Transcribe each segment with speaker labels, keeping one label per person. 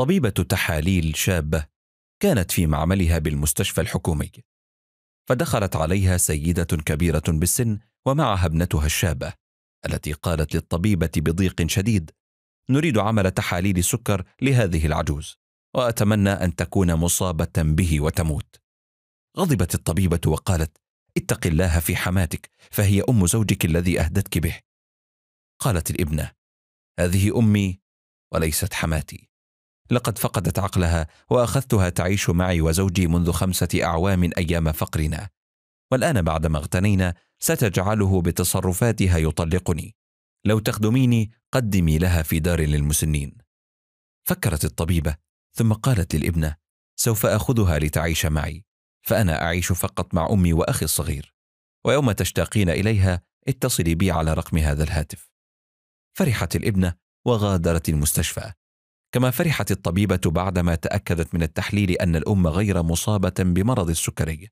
Speaker 1: طبيبة تحاليل شابة كانت في معملها بالمستشفى الحكومي فدخلت عليها سيدة كبيرة بالسن ومعها ابنتها الشابة التي قالت للطبيبة بضيق شديد نريد عمل تحاليل سكر لهذه العجوز وأتمنى أن تكون مصابة به وتموت غضبت الطبيبة وقالت اتق الله في حماتك فهي أم زوجك الذي أهدتك به قالت الابنة هذه أمي وليست حماتي لقد فقدت عقلها واخذتها تعيش معي وزوجي منذ خمسه اعوام ايام فقرنا والان بعدما اغتنينا ستجعله بتصرفاتها يطلقني لو تخدميني قدمي لها في دار للمسنين فكرت الطبيبه ثم قالت للابنه سوف اخذها لتعيش معي فانا اعيش فقط مع امي واخي الصغير ويوم تشتاقين اليها اتصلي بي على رقم هذا الهاتف فرحت الابنه وغادرت المستشفى كما فرحت الطبيبة بعدما تأكدت من التحليل أن الأم غير مصابة بمرض السكري.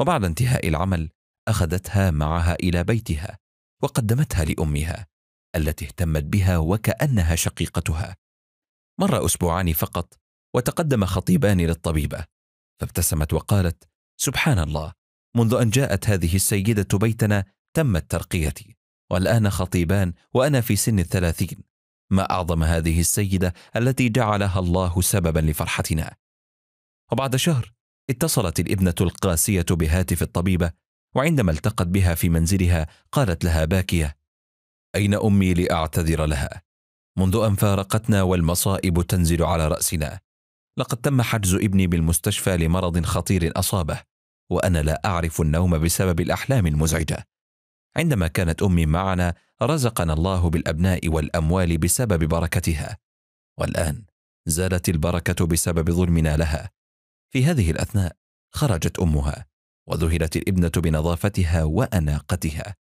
Speaker 1: وبعد انتهاء العمل أخذتها معها إلى بيتها وقدمتها لأمها التي اهتمت بها وكأنها شقيقتها. مر أسبوعان فقط وتقدم خطيبان للطبيبة فابتسمت وقالت: سبحان الله منذ أن جاءت هذه السيدة بيتنا تمت ترقيتي والآن خطيبان وأنا في سن الثلاثين ما اعظم هذه السيده التي جعلها الله سببا لفرحتنا وبعد شهر اتصلت الابنه القاسيه بهاتف الطبيبه وعندما التقت بها في منزلها قالت لها باكيه اين امي لاعتذر لها منذ ان فارقتنا والمصائب تنزل على راسنا لقد تم حجز ابني بالمستشفى لمرض خطير اصابه وانا لا اعرف النوم بسبب الاحلام المزعجه عندما كانت امي معنا رزقنا الله بالابناء والاموال بسبب بركتها والان زالت البركه بسبب ظلمنا لها في هذه الاثناء خرجت امها وذهلت الابنه بنظافتها واناقتها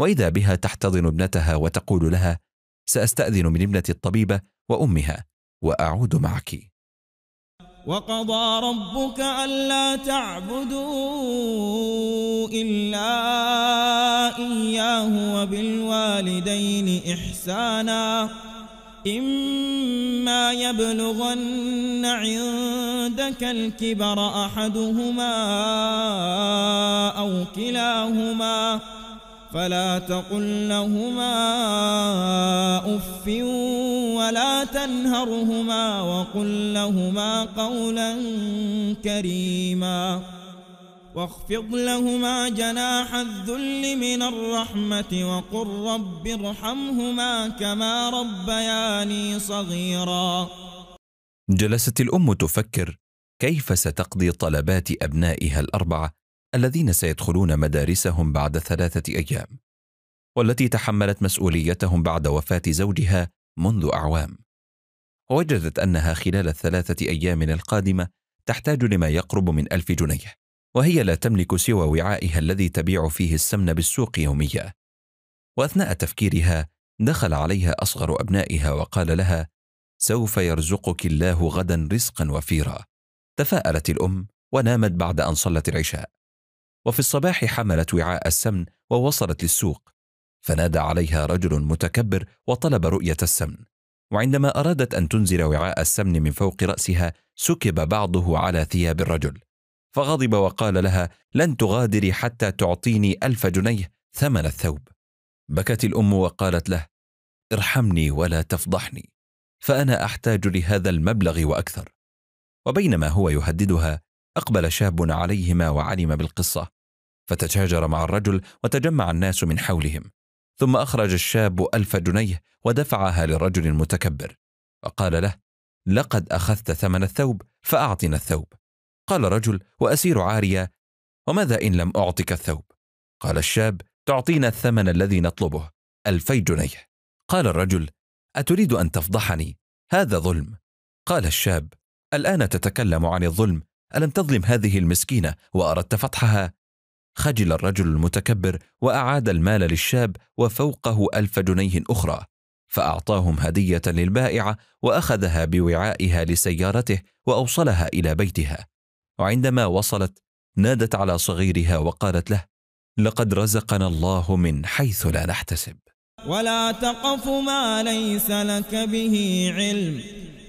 Speaker 1: واذا بها تحتضن ابنتها وتقول لها ساستاذن من ابنه الطبيبه وامها واعود معك
Speaker 2: وقضى ربك ألا تعبدوا إلا إياه وبالوالدين إحسانا إما يبلغن عندك الكبر أحدهما أو كلاهما فلا تقل لهما أف ولا تنهرهما وقل لهما قولا كريما واخفض لهما جناح الذل من الرحمة وقل رب ارحمهما كما ربياني صغيرا
Speaker 1: جلست الأم تفكر كيف ستقضي طلبات أبنائها الأربعة الذين سيدخلون مدارسهم بعد ثلاثة أيام، والتي تحملت مسؤوليتهم بعد وفاة زوجها منذ أعوام. ووجدت أنها خلال الثلاثة أيام القادمة تحتاج لما يقرب من ألف جنيه، وهي لا تملك سوى وعائها الذي تبيع فيه السمن بالسوق يوميا. وأثناء تفكيرها دخل عليها أصغر أبنائها وقال لها: سوف يرزقك الله غدا رزقا وفيرا. تفاءلت الأم ونامت بعد أن صلت العشاء. وفي الصباح حملت وعاء السمن ووصلت للسوق فنادى عليها رجل متكبر وطلب رؤيه السمن وعندما ارادت ان تنزل وعاء السمن من فوق راسها سكب بعضه على ثياب الرجل فغضب وقال لها لن تغادري حتى تعطيني الف جنيه ثمن الثوب بكت الام وقالت له ارحمني ولا تفضحني فانا احتاج لهذا المبلغ واكثر وبينما هو يهددها أقبل شاب عليهما وعلم بالقصة فتشاجر مع الرجل وتجمع الناس من حولهم ثم أخرج الشاب ألف جنيه ودفعها للرجل المتكبر وقال له لقد أخذت ثمن الثوب فأعطنا الثوب قال رجل وأسير عاريا وماذا إن لم أعطك الثوب قال الشاب تعطينا الثمن الذي نطلبه ألفي جنيه قال الرجل أتريد أن تفضحني هذا ظلم قال الشاب الآن تتكلم عن الظلم ألم تظلم هذه المسكينة وأردت فتحها؟ خجل الرجل المتكبر وأعاد المال للشاب وفوقه ألف جنيه أخرى فأعطاهم هدية للبائعة وأخذها بوعائها لسيارته وأوصلها إلى بيتها وعندما وصلت نادت على صغيرها وقالت له لقد رزقنا الله من حيث لا نحتسب
Speaker 2: ولا تقف ما ليس لك به علم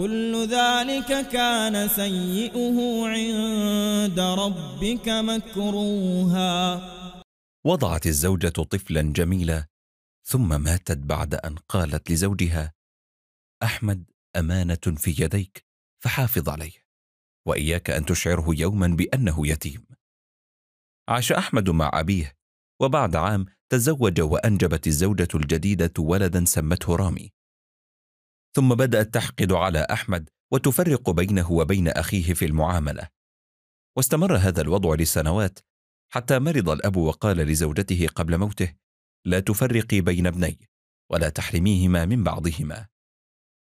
Speaker 2: كل ذلك كان سيئه عند ربك مكروها
Speaker 1: وضعت الزوجة طفلا جميلا ثم ماتت بعد أن قالت لزوجها أحمد أمانة في يديك فحافظ عليه وإياك أن تشعره يوما بأنه يتيم عاش أحمد مع أبيه وبعد عام تزوج وأنجبت الزوجة الجديدة ولدا سمته رامي ثم بدأت تحقد على أحمد وتفرق بينه وبين أخيه في المعاملة واستمر هذا الوضع لسنوات حتى مرض الأب وقال لزوجته قبل موته لا تفرقي بين ابني ولا تحرميهما من بعضهما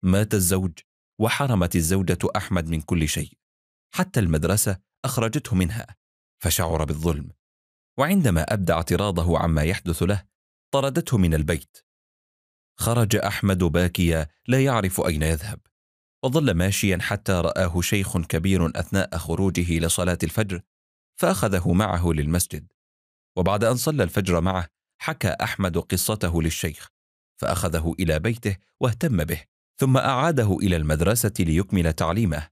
Speaker 1: مات الزوج وحرمت الزوجة أحمد من كل شيء حتى المدرسة أخرجته منها فشعر بالظلم وعندما أبدى اعتراضه عما يحدث له طردته من البيت خرج احمد باكيا لا يعرف اين يذهب وظل ماشيا حتى راه شيخ كبير اثناء خروجه لصلاه الفجر فاخذه معه للمسجد وبعد ان صلى الفجر معه حكى احمد قصته للشيخ فاخذه الى بيته واهتم به ثم اعاده الى المدرسه ليكمل تعليمه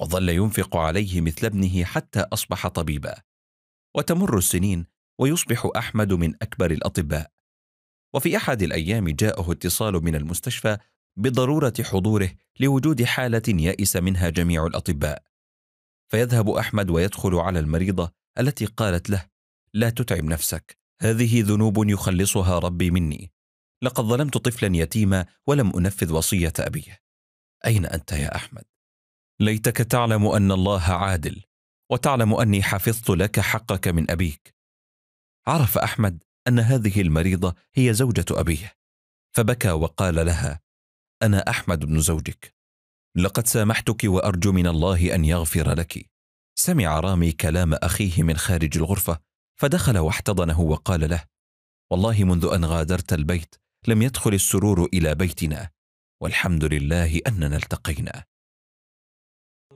Speaker 1: وظل ينفق عليه مثل ابنه حتى اصبح طبيبا وتمر السنين ويصبح احمد من اكبر الاطباء وفي احد الايام جاءه اتصال من المستشفى بضروره حضوره لوجود حاله يائس منها جميع الاطباء فيذهب احمد ويدخل على المريضه التي قالت له لا تتعب نفسك هذه ذنوب يخلصها ربي مني لقد ظلمت طفلا يتيما ولم انفذ وصيه ابيه اين انت يا احمد ليتك تعلم ان الله عادل وتعلم اني حفظت لك حقك من ابيك عرف احمد ان هذه المريضه هي زوجه ابيه فبكى وقال لها انا احمد بن زوجك لقد سامحتك وارجو من الله ان يغفر لك سمع رامي كلام اخيه من خارج الغرفه فدخل واحتضنه وقال له والله منذ ان غادرت البيت لم يدخل السرور الى بيتنا والحمد لله اننا التقينا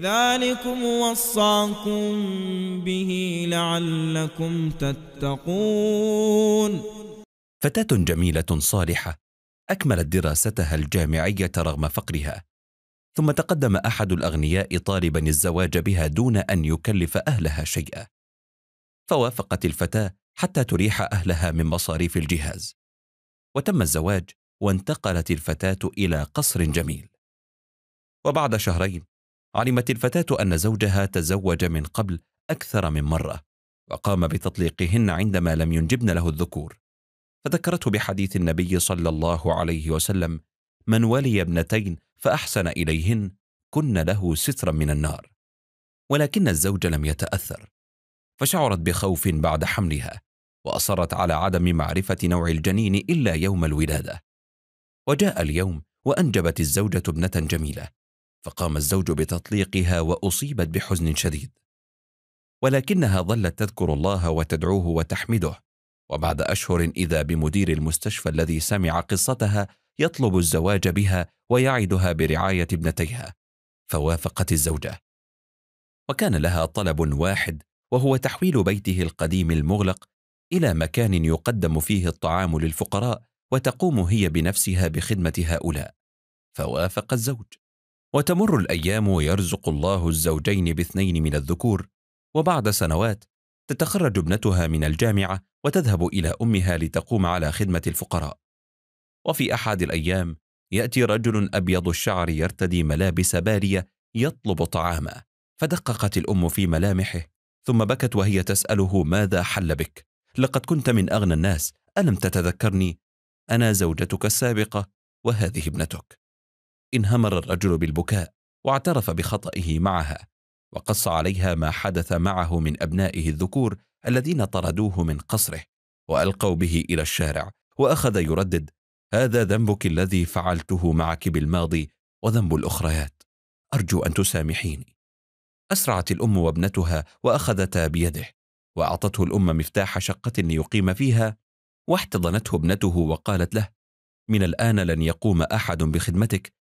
Speaker 2: ذلكم وصاكم به لعلكم تتقون
Speaker 1: فتاة جميلة صالحة أكملت دراستها الجامعية رغم فقرها ثم تقدم أحد الأغنياء طالبا الزواج بها دون أن يكلف أهلها شيئا فوافقت الفتاة حتى تريح أهلها من مصاريف الجهاز وتم الزواج وانتقلت الفتاة إلى قصر جميل وبعد شهرين علمت الفتاة أن زوجها تزوج من قبل أكثر من مرة وقام بتطليقهن عندما لم ينجبن له الذكور فذكرته بحديث النبي صلى الله عليه وسلم من ولي ابنتين فأحسن إليهن كن له سترا من النار ولكن الزوج لم يتأثر فشعرت بخوف بعد حملها وأصرت على عدم معرفة نوع الجنين إلا يوم الولادة وجاء اليوم وأنجبت الزوجة ابنة جميلة فقام الزوج بتطليقها واصيبت بحزن شديد ولكنها ظلت تذكر الله وتدعوه وتحمده وبعد اشهر اذا بمدير المستشفى الذي سمع قصتها يطلب الزواج بها ويعدها برعايه ابنتيها فوافقت الزوجه وكان لها طلب واحد وهو تحويل بيته القديم المغلق الى مكان يقدم فيه الطعام للفقراء وتقوم هي بنفسها بخدمه هؤلاء فوافق الزوج وتمر الايام ويرزق الله الزوجين باثنين من الذكور وبعد سنوات تتخرج ابنتها من الجامعه وتذهب الى امها لتقوم على خدمه الفقراء وفي احد الايام ياتي رجل ابيض الشعر يرتدي ملابس باليه يطلب طعاما فدققت الام في ملامحه ثم بكت وهي تساله ماذا حل بك لقد كنت من اغنى الناس الم تتذكرني انا زوجتك السابقه وهذه ابنتك انهمر الرجل بالبكاء واعترف بخطئه معها وقص عليها ما حدث معه من ابنائه الذكور الذين طردوه من قصره والقوا به الى الشارع واخذ يردد هذا ذنبك الذي فعلته معك بالماضي وذنب الاخريات ارجو ان تسامحيني اسرعت الام وابنتها واخذتا بيده واعطته الام مفتاح شقه ليقيم فيها واحتضنته ابنته وقالت له من الان لن يقوم احد بخدمتك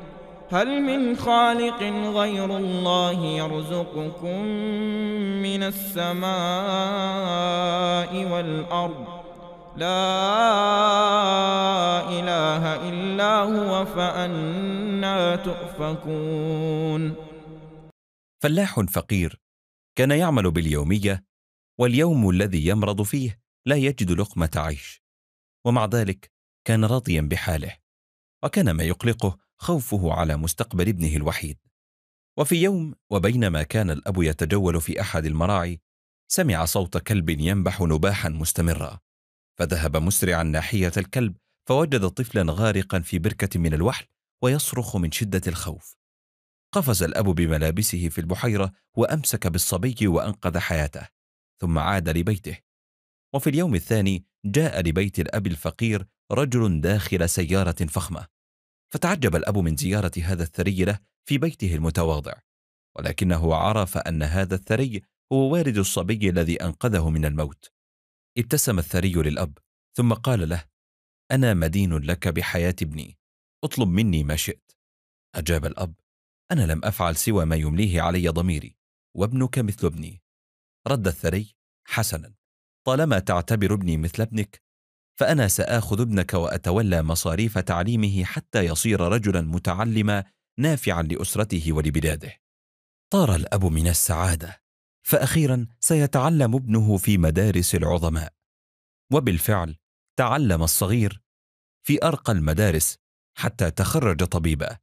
Speaker 2: هل من خالق غير الله يرزقكم من السماء والأرض لا إله إلا هو فأنا تؤفكون
Speaker 1: فلاح فقير كان يعمل باليومية واليوم الذي يمرض فيه لا يجد لقمة عيش ومع ذلك كان راضيا بحاله وكان ما يقلقه خوفه على مستقبل ابنه الوحيد وفي يوم وبينما كان الأب يتجول في أحد المراعي سمع صوت كلب ينبح نباحا مستمرا فذهب مسرعا ناحية الكلب فوجد طفلا غارقا في بركة من الوحل ويصرخ من شدة الخوف قفز الأب بملابسه في البحيرة وأمسك بالصبي وأنقذ حياته ثم عاد لبيته وفي اليوم الثاني جاء لبيت الأب الفقير رجل داخل سيارة فخمة فتعجب الأب من زيارة هذا الثري له في بيته المتواضع ولكنه عرف أن هذا الثري هو والد الصبي الذي أنقذه من الموت ابتسم الثري للأب ثم قال له أنا مدين لك بحياة ابني اطلب مني ما شئت أجاب الأب أنا لم أفعل سوى ما يمليه علي ضميري وابنك مثل ابني رد الثري حسنا طالما تعتبر ابني مثل ابنك فأنا سآخذ ابنك وأتولى مصاريف تعليمه حتى يصير رجلا متعلما نافعا لأسرته ولبلاده. طار الأب من السعادة، فأخيرا سيتعلم ابنه في مدارس العظماء. وبالفعل تعلم الصغير في أرقى المدارس حتى تخرج طبيبا،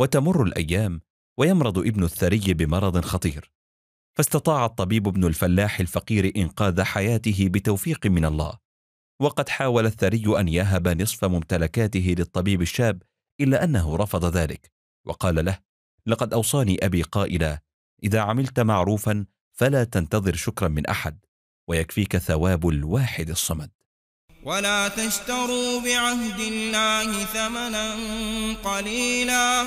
Speaker 1: وتمر الأيام ويمرض ابن الثري بمرض خطير. فاستطاع الطبيب ابن الفلاح الفقير إنقاذ حياته بتوفيق من الله. وقد حاول الثري أن يهب نصف ممتلكاته للطبيب الشاب إلا أنه رفض ذلك وقال له لقد أوصاني أبي قائلا إذا عملت معروفا فلا تنتظر شكرا من أحد ويكفيك ثواب الواحد الصمد
Speaker 2: ولا تشتروا بعهد الله ثمنا قليلا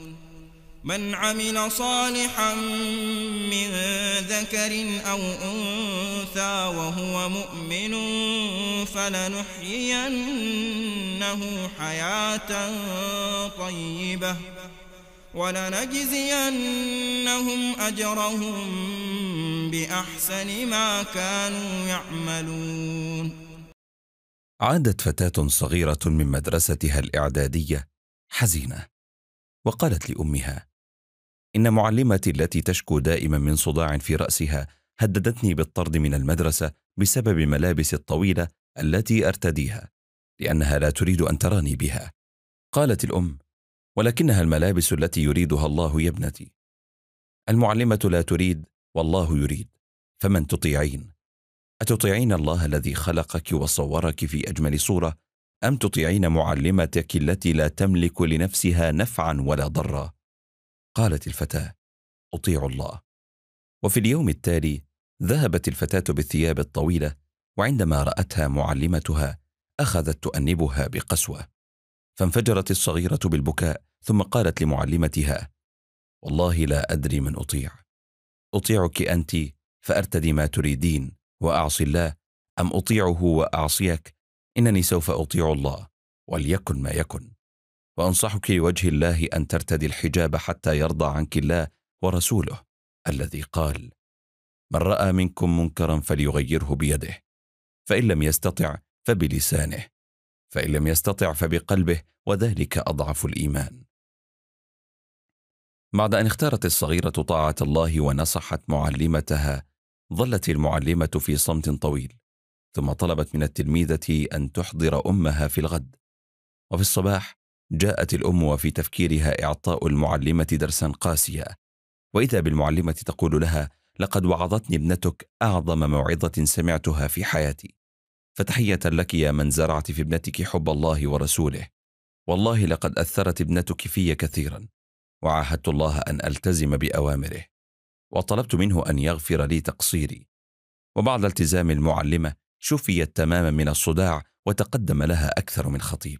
Speaker 2: من عمل صالحا من ذكر أو أنثى وهو مؤمن فلنحيينه حياة طيبة ولنجزينهم أجرهم بأحسن ما كانوا يعملون
Speaker 1: عادت فتاة صغيرة من مدرستها الإعدادية حزينة وقالت لأمها إن معلمتي التي تشكو دائما من صداع في رأسها هددتني بالطرد من المدرسة بسبب ملابسي الطويلة التي أرتديها لأنها لا تريد أن تراني بها قالت الأم ولكنها الملابس التي يريدها الله يا ابنتي المعلمة لا تريد والله يريد فمن تطيعين أتطيعين الله الذي خلقك وصورك في أجمل صورة أم تطيعين معلمتك التي لا تملك لنفسها نفعا ولا ضرا قالت الفتاه اطيع الله وفي اليوم التالي ذهبت الفتاه بالثياب الطويله وعندما راتها معلمتها اخذت تؤنبها بقسوه فانفجرت الصغيره بالبكاء ثم قالت لمعلمتها والله لا ادري من اطيع اطيعك انت فارتدي ما تريدين واعصي الله ام اطيعه واعصيك انني سوف اطيع الله وليكن ما يكن وأنصحك وجه الله أن ترتدي الحجاب حتى يرضى عنك الله ورسوله الذي قال من رأى منكم منكرا فليغيره بيده فإن لم يستطع فبلسانه فإن لم يستطع فبقلبه وذلك أضعف الإيمان بعد أن اختارت الصغيرة طاعة الله ونصحت معلمتها ظلت المعلمة في صمت طويل ثم طلبت من التلميذة أن تحضر أمها في الغد وفي الصباح جاءت الام وفي تفكيرها اعطاء المعلمه درسا قاسيا واذا بالمعلمه تقول لها لقد وعظتني ابنتك اعظم موعظه سمعتها في حياتي فتحيه لك يا من زرعت في ابنتك حب الله ورسوله والله لقد اثرت ابنتك في كثيرا وعاهدت الله ان التزم باوامره وطلبت منه ان يغفر لي تقصيري وبعد التزام المعلمه شفيت تماما من الصداع وتقدم لها اكثر من خطيب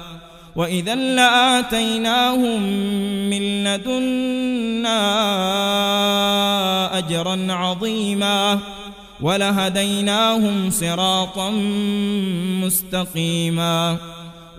Speaker 2: وإذا لآتيناهم من لدنا أجرا عظيما ولهديناهم صراطا مستقيما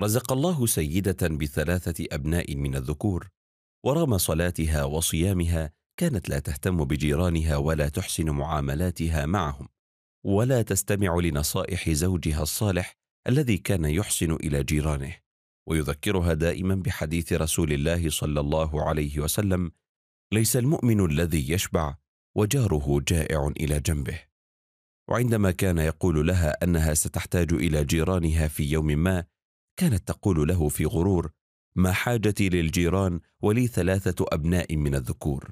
Speaker 1: رزق الله سيدة بثلاثة أبناء من الذكور ورغم صلاتها وصيامها كانت لا تهتم بجيرانها ولا تحسن معاملاتها معهم ولا تستمع لنصائح زوجها الصالح الذي كان يحسن إلى جيرانه ويذكرها دائما بحديث رسول الله صلى الله عليه وسلم ليس المؤمن الذي يشبع وجاره جائع إلى جنبه وعندما كان يقول لها أنها ستحتاج إلى جيرانها في يوم ما كانت تقول له في غرور ما حاجتي للجيران ولي ثلاثه ابناء من الذكور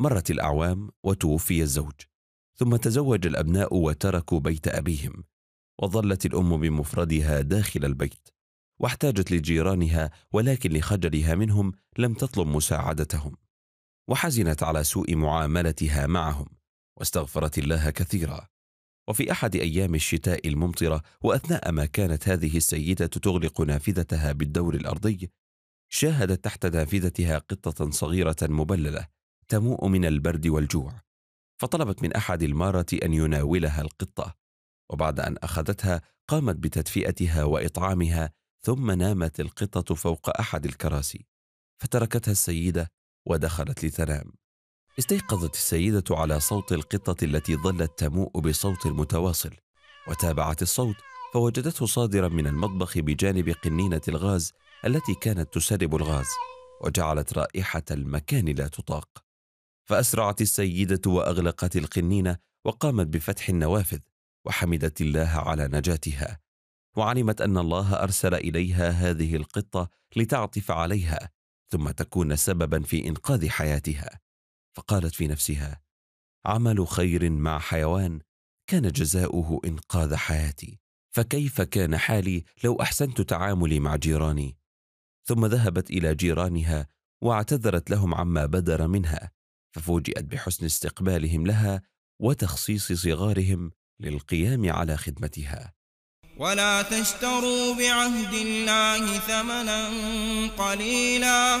Speaker 1: مرت الاعوام وتوفي الزوج ثم تزوج الابناء وتركوا بيت ابيهم وظلت الام بمفردها داخل البيت واحتاجت لجيرانها ولكن لخجلها منهم لم تطلب مساعدتهم وحزنت على سوء معاملتها معهم واستغفرت الله كثيرا وفي أحد أيام الشتاء الممطرة وأثناء ما كانت هذه السيدة تغلق نافذتها بالدور الأرضي شاهدت تحت نافذتها قطة صغيرة مبللة تموء من البرد والجوع فطلبت من أحد المارة أن يناولها القطة وبعد أن أخذتها قامت بتدفئتها وإطعامها ثم نامت القطة فوق أحد الكراسي فتركتها السيدة ودخلت لتنام استيقظت السيدة على صوت القطة التي ظلت تموء بصوت متواصل وتابعت الصوت فوجدته صادرا من المطبخ بجانب قنينة الغاز التي كانت تسرب الغاز وجعلت رائحة المكان لا تطاق فأسرعت السيدة وأغلقت القنينة وقامت بفتح النوافذ وحمدت الله على نجاتها وعلمت أن الله أرسل إليها هذه القطة لتعطف عليها ثم تكون سببا في إنقاذ حياتها فقالت في نفسها عمل خير مع حيوان كان جزاؤه انقاذ حياتي فكيف كان حالي لو احسنت تعاملي مع جيراني ثم ذهبت الى جيرانها واعتذرت لهم عما بدر منها ففوجئت بحسن استقبالهم لها وتخصيص صغارهم للقيام على خدمتها
Speaker 2: ولا تشتروا بعهد الله ثمنا قليلا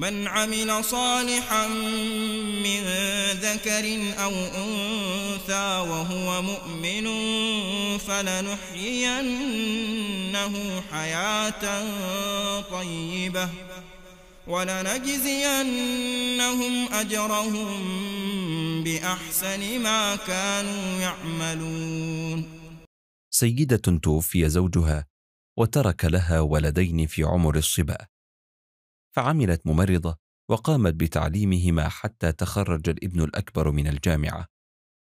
Speaker 2: من عمل صالحا من ذكر أو أنثى وهو مؤمن فلنحيينه حياة طيبة ولنجزينهم أجرهم بأحسن ما كانوا يعملون
Speaker 1: سيدة توفي زوجها وترك لها ولدين في عمر الصبا فعملت ممرضة وقامت بتعليمهما حتى تخرج الابن الأكبر من الجامعة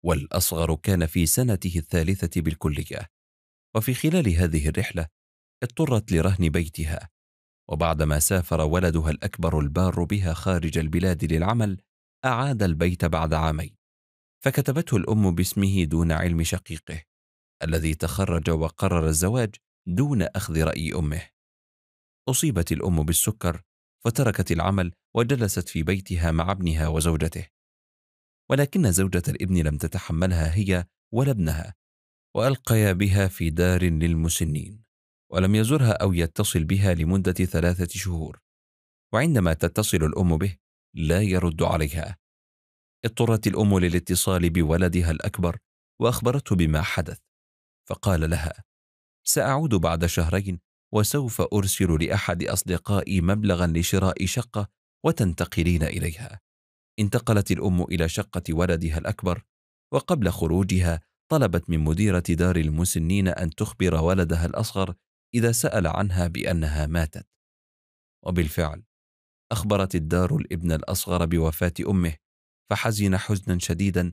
Speaker 1: والأصغر كان في سنته الثالثة بالكلية وفي خلال هذه الرحلة اضطرت لرهن بيتها وبعدما سافر ولدها الأكبر البار بها خارج البلاد للعمل أعاد البيت بعد عامين فكتبته الأم باسمه دون علم شقيقه الذي تخرج وقرر الزواج دون أخذ رأي أمه أصيبت الأم بالسكر فتركت العمل وجلست في بيتها مع ابنها وزوجته ولكن زوجة الابن لم تتحملها هي ولا ابنها وألقيا بها في دار للمسنين ولم يزرها أو يتصل بها لمدة ثلاثة شهور وعندما تتصل الأم به لا يرد عليها اضطرت الأم للاتصال بولدها الأكبر وأخبرته بما حدث فقال لها سأعود بعد شهرين وسوف أرسل لأحد أصدقائي مبلغا لشراء شقة وتنتقلين إليها. انتقلت الأم إلى شقة ولدها الأكبر، وقبل خروجها طلبت من مديرة دار المسنين أن تخبر ولدها الأصغر إذا سأل عنها بأنها ماتت. وبالفعل، أخبرت الدار الابن الأصغر بوفاة أمه، فحزن حزنا شديدا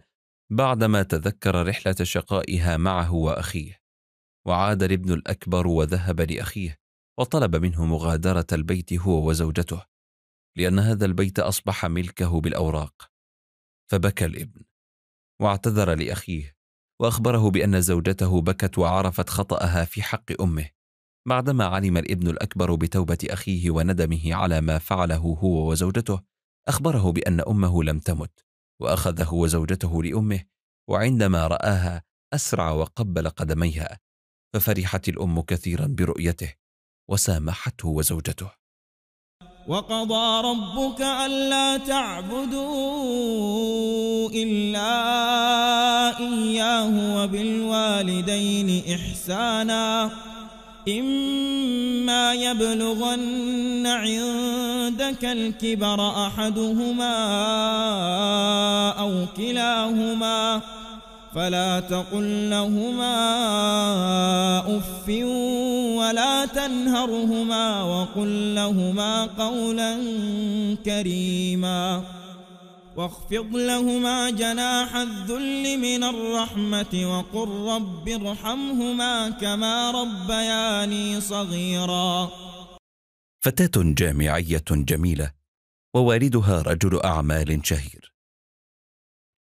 Speaker 1: بعدما تذكر رحلة شقائها معه وأخيه. وعاد الابن الأكبر وذهب لأخيه وطلب منه مغادرة البيت هو وزوجته لأن هذا البيت أصبح ملكه بالأوراق فبكى الابن واعتذر لأخيه وأخبره بأن زوجته بكت وعرفت خطأها في حق أمه بعدما علم الابن الأكبر بتوبة أخيه وندمه على ما فعله هو وزوجته أخبره بأن أمه لم تمت وأخذه وزوجته لأمه وعندما رآها أسرع وقبل قدميها ففرحت الأم كثيرا برؤيته وسامحته وزوجته
Speaker 2: وقضى ربك ألا تعبدوا إلا إياه وبالوالدين إحسانا إما يبلغن عندك الكبر أحدهما أو كلاهما فلا تقل لهما أف ولا تنهرهما وقل لهما قولا كريما واخفض لهما جناح الذل من الرحمة وقل رب ارحمهما كما ربياني صغيرا
Speaker 1: فتاة جامعية جميلة ووالدها رجل أعمال شهير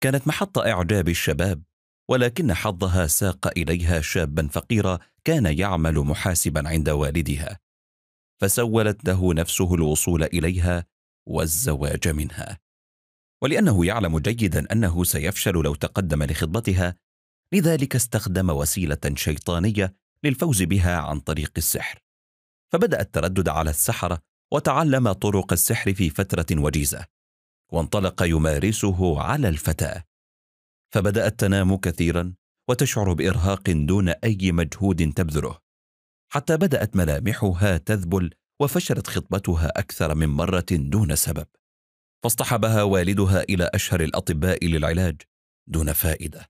Speaker 1: كانت محط إعجاب الشباب ولكن حظها ساق اليها شابا فقيرا كان يعمل محاسبا عند والدها فسولت له نفسه الوصول اليها والزواج منها ولانه يعلم جيدا انه سيفشل لو تقدم لخطبتها لذلك استخدم وسيله شيطانيه للفوز بها عن طريق السحر فبدا التردد على السحره وتعلم طرق السحر في فتره وجيزه وانطلق يمارسه على الفتاه فبدات تنام كثيرا وتشعر بارهاق دون اي مجهود تبذله حتى بدات ملامحها تذبل وفشلت خطبتها اكثر من مره دون سبب فاصطحبها والدها الى اشهر الاطباء للعلاج دون فائده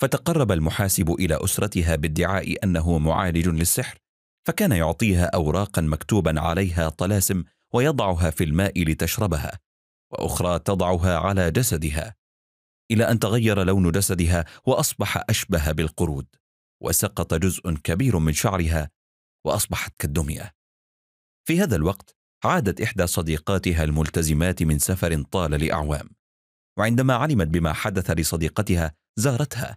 Speaker 1: فتقرب المحاسب الى اسرتها بادعاء انه معالج للسحر فكان يعطيها اوراقا مكتوبا عليها طلاسم ويضعها في الماء لتشربها واخرى تضعها على جسدها الى ان تغير لون جسدها واصبح اشبه بالقرود وسقط جزء كبير من شعرها واصبحت كالدميه في هذا الوقت عادت احدى صديقاتها الملتزمات من سفر طال لاعوام وعندما علمت بما حدث لصديقتها زارتها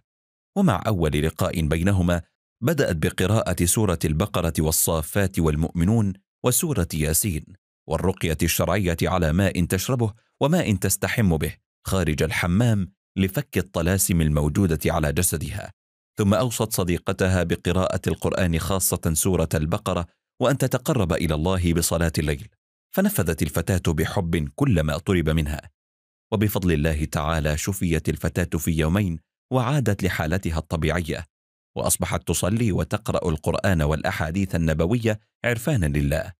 Speaker 1: ومع اول لقاء بينهما بدات بقراءه سوره البقره والصافات والمؤمنون وسوره ياسين والرقيه الشرعيه على ماء تشربه وماء تستحم به خارج الحمام لفك الطلاسم الموجوده على جسدها ثم اوصت صديقتها بقراءه القران خاصه سوره البقره وان تتقرب الى الله بصلاه الليل فنفذت الفتاه بحب كل ما طلب منها وبفضل الله تعالى شفيت الفتاه في يومين وعادت لحالتها الطبيعيه واصبحت تصلي وتقرا القران والاحاديث النبويه عرفانا لله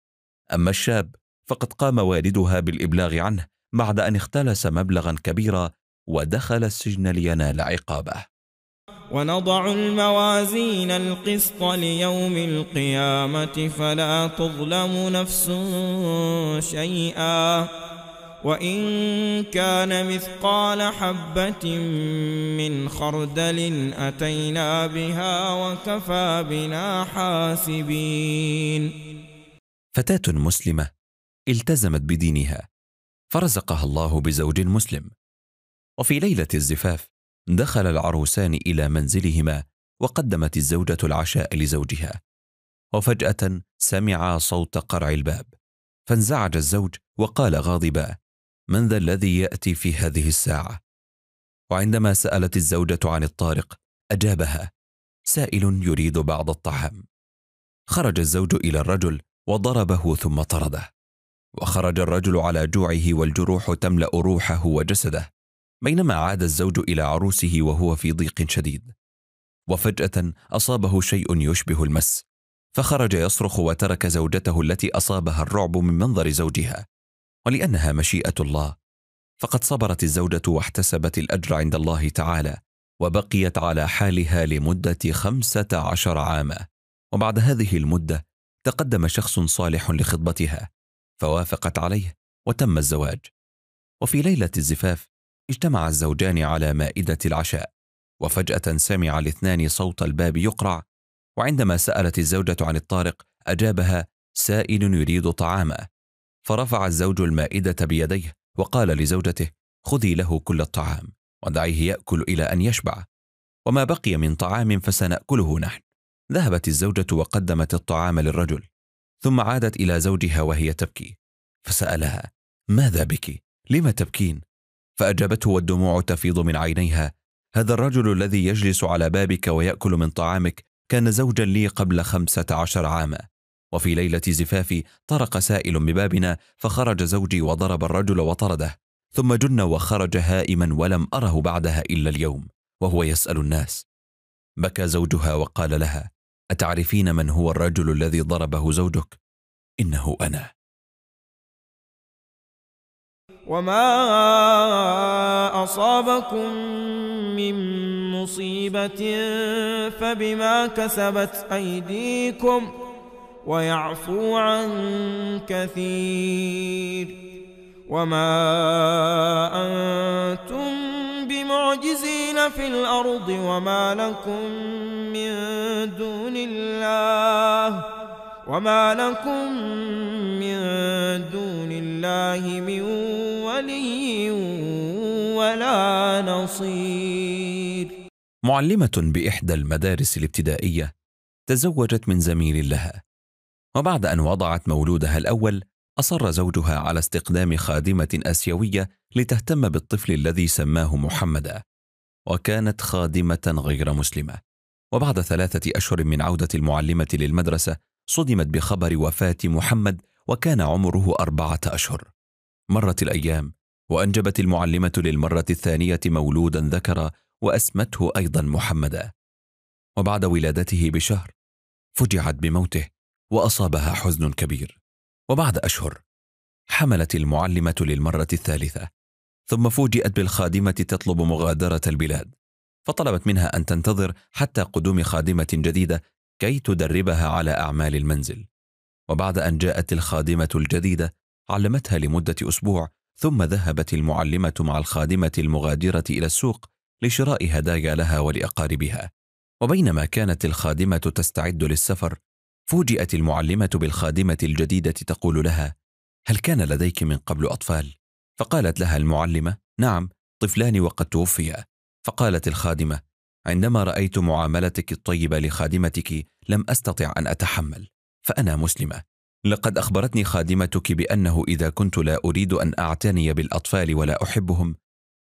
Speaker 1: اما الشاب فقد قام والدها بالابلاغ عنه بعد ان اختلس مبلغا كبيرا ودخل السجن لينال عقابه
Speaker 2: ونضع الموازين القسط ليوم القيامة فلا تظلم نفس شيئا وإن كان مثقال حبة من خردل أتينا بها وكفى بنا حاسبين
Speaker 1: فتاة مسلمة التزمت بدينها فرزقها الله بزوج مسلم وفي ليلة الزفاف دخل العروسان إلى منزلهما وقدمت الزوجة العشاء لزوجها وفجأة سمع صوت قرع الباب فانزعج الزوج وقال غاضبا من ذا الذي يأتي في هذه الساعة؟ وعندما سألت الزوجة عن الطارق أجابها سائل يريد بعض الطعام خرج الزوج إلى الرجل وضربه ثم طرده وخرج الرجل على جوعه والجروح تملأ روحه وجسده بينما عاد الزوج إلى عروسه وهو في ضيق شديد وفجأة أصابه شيء يشبه المس فخرج يصرخ وترك زوجته التي أصابها الرعب من منظر زوجها ولأنها مشيئة الله فقد صبرت الزوجة واحتسبت الأجر عند الله تعالى وبقيت على حالها لمدة خمسة عشر عاما وبعد هذه المدة تقدم شخص صالح لخطبتها فوافقت عليه وتم الزواج وفي ليلة الزفاف اجتمع الزوجان على مائدة العشاء وفجأة سمع الاثنان صوت الباب يقرع وعندما سألت الزوجة عن الطارق أجابها سائل يريد طعاما فرفع الزوج المائدة بيديه وقال لزوجته خذي له كل الطعام ودعيه يأكل إلى أن يشبع وما بقي من طعام فسنأكله نحن ذهبت الزوجة وقدمت الطعام للرجل ثم عادت إلى زوجها وهي تبكي فسألها ماذا بك؟ لم تبكين؟ فأجابته والدموع تفيض من عينيها هذا الرجل الذي يجلس على بابك ويأكل من طعامك كان زوجا لي قبل خمسة عشر عاما وفي ليلة زفافي طرق سائل ببابنا فخرج زوجي وضرب الرجل وطرده ثم جن وخرج هائما ولم أره بعدها إلا اليوم وهو يسأل الناس بكى زوجها وقال لها أتعرفين من هو الرجل الذي ضربه زوجك؟ إنه أنا
Speaker 2: وما أصابكم من مصيبة فبما كسبت أيديكم ويعفو عن كثير وما أنتم بمعجزين في الأرض وما لكم من دون الله وما لكم من دون الله من ولي ولا نصير
Speaker 1: معلمة بإحدى المدارس الابتدائية تزوجت من زميل لها وبعد أن وضعت مولودها الأول أصر زوجها على استقدام خادمة آسيوية لتهتم بالطفل الذي سماه محمدا وكانت خادمة غير مسلمة وبعد ثلاثة أشهر من عودة المعلمة للمدرسة صدمت بخبر وفاة محمد وكان عمره أربعة أشهر مرت الأيام وأنجبت المعلمة للمرة الثانية مولودا ذكر وأسمته أيضا محمدا وبعد ولادته بشهر فجعت بموته وأصابها حزن كبير وبعد أشهر حملت المعلمة للمرة الثالثة ثم فوجئت بالخادمة تطلب مغادرة البلاد فطلبت منها أن تنتظر حتى قدوم خادمة جديدة كي تدربها على أعمال المنزل وبعد أن جاءت الخادمة الجديدة علمتها لمدة أسبوع ثم ذهبت المعلمة مع الخادمة المغادرة إلى السوق لشراء هدايا لها ولأقاربها وبينما كانت الخادمة تستعد للسفر فوجئت المعلمة بالخادمة الجديدة تقول لها هل كان لديك من قبل أطفال؟ فقالت لها المعلمة نعم طفلان وقد توفيا فقالت الخادمة عندما رايت معاملتك الطيبه لخادمتك لم استطع ان اتحمل فانا مسلمه لقد اخبرتني خادمتك بانه اذا كنت لا اريد ان اعتني بالاطفال ولا احبهم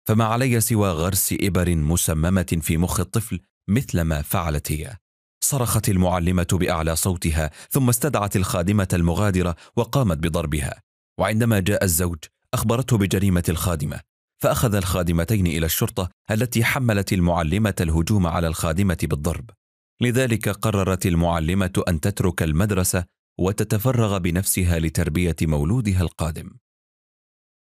Speaker 1: فما علي سوى غرس ابر مسممه في مخ الطفل مثل ما فعلت هي صرخت المعلمه باعلى صوتها ثم استدعت الخادمه المغادره وقامت بضربها وعندما جاء الزوج اخبرته بجريمه الخادمه فأخذ الخادمتين إلى الشرطة التي حملت المعلمة الهجوم على الخادمة بالضرب لذلك قررت المعلمة أن تترك المدرسة وتتفرغ بنفسها لتربية مولودها القادم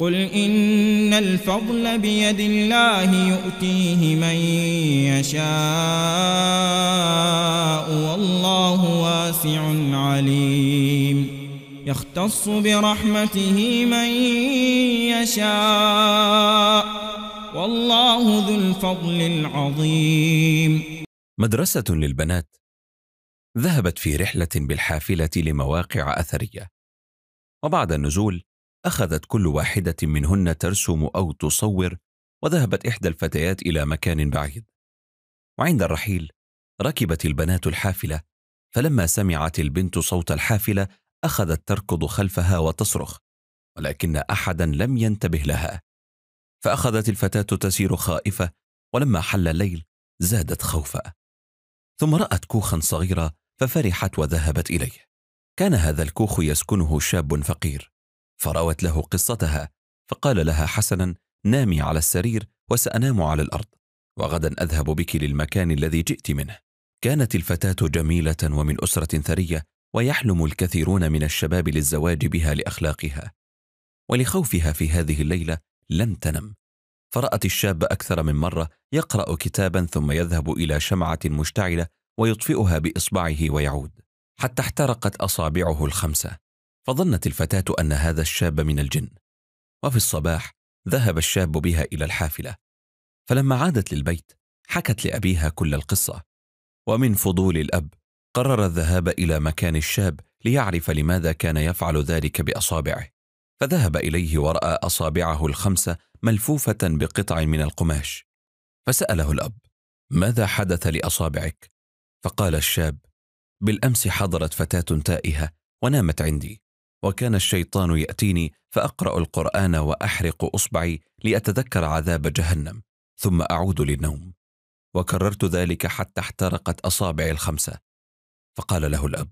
Speaker 2: قل إن الفضل بيد الله يؤتيه من يشاء والله واسع عليم يختص برحمته من يشاء والله ذو الفضل العظيم
Speaker 1: مدرسة للبنات ذهبت في رحلة بالحافلة لمواقع أثرية وبعد النزول اخذت كل واحده منهن ترسم او تصور وذهبت احدى الفتيات الى مكان بعيد وعند الرحيل ركبت البنات الحافله فلما سمعت البنت صوت الحافله اخذت تركض خلفها وتصرخ ولكن احدا لم ينتبه لها فاخذت الفتاه تسير خائفه ولما حل الليل زادت خوفا ثم رات كوخا صغيرا ففرحت وذهبت اليه كان هذا الكوخ يسكنه شاب فقير فروت له قصتها فقال لها حسنا نامي على السرير وسأنام على الأرض وغدا أذهب بك للمكان الذي جئت منه كانت الفتاة جميلة ومن أسرة ثرية ويحلم الكثيرون من الشباب للزواج بها لأخلاقها ولخوفها في هذه الليلة لم تنم فرأت الشاب أكثر من مرة يقرأ كتابا ثم يذهب إلى شمعة مشتعلة ويطفئها بإصبعه ويعود حتى احترقت أصابعه الخمسة فظنت الفتاة أن هذا الشاب من الجن وفي الصباح ذهب الشاب بها إلى الحافلة فلما عادت للبيت حكت لأبيها كل القصة ومن فضول الأب قرر الذهاب إلى مكان الشاب ليعرف لماذا كان يفعل ذلك بأصابعه فذهب إليه ورأى أصابعه الخمسة ملفوفة بقطع من القماش فسأله الأب ماذا حدث لأصابعك؟ فقال الشاب بالأمس حضرت فتاة تائهة ونامت عندي وكان الشيطان ياتيني فاقرا القران واحرق اصبعي لاتذكر عذاب جهنم ثم اعود للنوم وكررت ذلك حتى احترقت اصابعي الخمسه فقال له الاب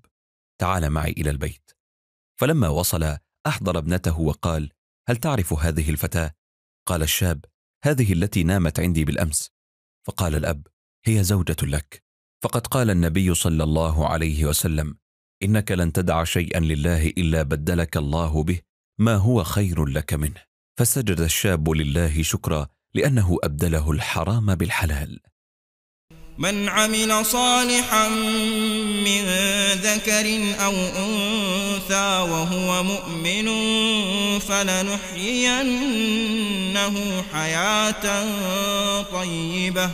Speaker 1: تعال معي الى البيت فلما وصل احضر ابنته وقال هل تعرف هذه الفتاه قال الشاب هذه التي نامت عندي بالامس فقال الاب هي زوجه لك فقد قال النبي صلى الله عليه وسلم انك لن تدع شيئا لله الا بدلك الله به ما هو خير لك منه فسجد الشاب لله شكرا لانه ابدله الحرام بالحلال
Speaker 2: من عمل صالحا من ذكر او انثى وهو مؤمن فلنحيينه حياه طيبه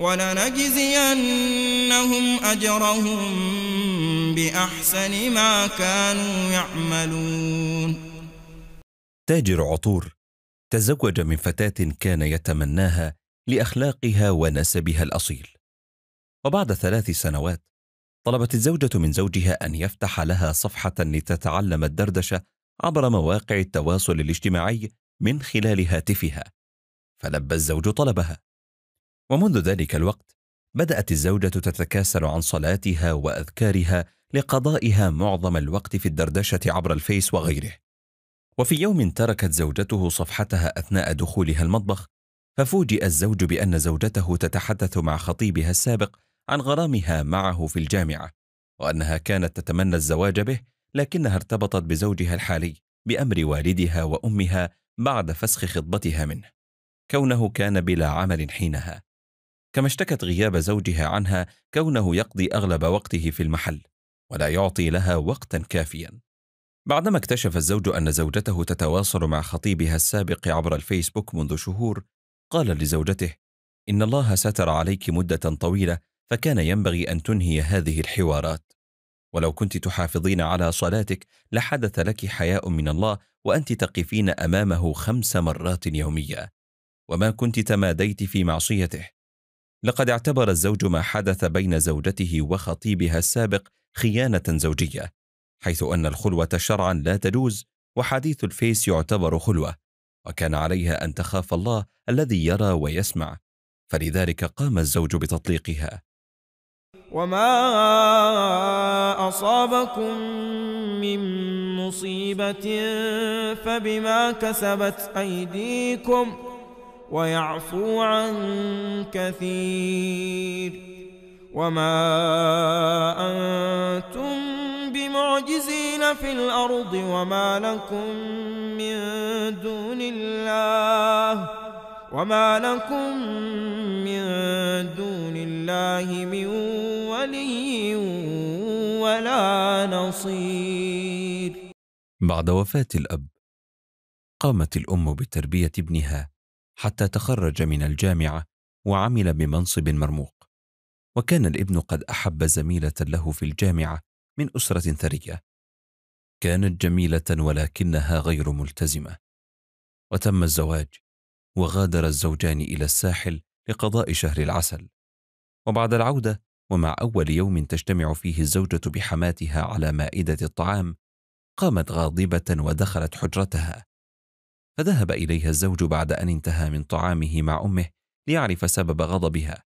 Speaker 2: ولنجزينهم أجرهم بأحسن ما كانوا يعملون
Speaker 1: تاجر عطور تزوج من فتاة كان يتمناها لأخلاقها ونسبها الأصيل وبعد ثلاث سنوات طلبت الزوجة من زوجها أن يفتح لها صفحة لتتعلم الدردشة عبر مواقع التواصل الاجتماعي من خلال هاتفها فلبى الزوج طلبها ومنذ ذلك الوقت بدأت الزوجة تتكاسل عن صلاتها وأذكارها لقضائها معظم الوقت في الدردشة عبر الفيس وغيره. وفي يوم تركت زوجته صفحتها أثناء دخولها المطبخ، ففوجئ الزوج بأن زوجته تتحدث مع خطيبها السابق عن غرامها معه في الجامعة، وأنها كانت تتمنى الزواج به، لكنها ارتبطت بزوجها الحالي بأمر والدها وأمها بعد فسخ خطبتها منه، كونه كان بلا عمل حينها. كما اشتكت غياب زوجها عنها كونه يقضي اغلب وقته في المحل ولا يعطي لها وقتا كافيا بعدما اكتشف الزوج ان زوجته تتواصل مع خطيبها السابق عبر الفيسبوك منذ شهور قال لزوجته ان الله ستر عليك مده طويله فكان ينبغي ان تنهي هذه الحوارات ولو كنت تحافظين على صلاتك لحدث لك حياء من الله وانت تقفين امامه خمس مرات يوميه وما كنت تماديت في معصيته لقد اعتبر الزوج ما حدث بين زوجته وخطيبها السابق خيانه زوجيه حيث ان الخلوه شرعا لا تجوز وحديث الفيس يعتبر خلوه وكان عليها ان تخاف الله الذي يرى ويسمع فلذلك قام الزوج بتطليقها
Speaker 2: وما اصابكم من مصيبه فبما كسبت ايديكم ويعفو عن كثير وما أنتم بمعجزين في الأرض وما لكم من دون الله وما لكم من دون الله من ولي ولا نصير
Speaker 1: بعد وفاة الأب قامت الأم بتربية ابنها حتى تخرج من الجامعة وعمل بمنصب مرموق وكان الابن قد أحب زميلة له في الجامعة من أسرة ثرية كانت جميلة ولكنها غير ملتزمة وتم الزواج وغادر الزوجان إلى الساحل لقضاء شهر العسل وبعد العودة ومع أول يوم تجتمع فيه الزوجة بحماتها على مائدة الطعام قامت غاضبة ودخلت حجرتها فذهب إليها الزوج بعد أن انتهى من طعامه مع أمه ليعرف سبب غضبها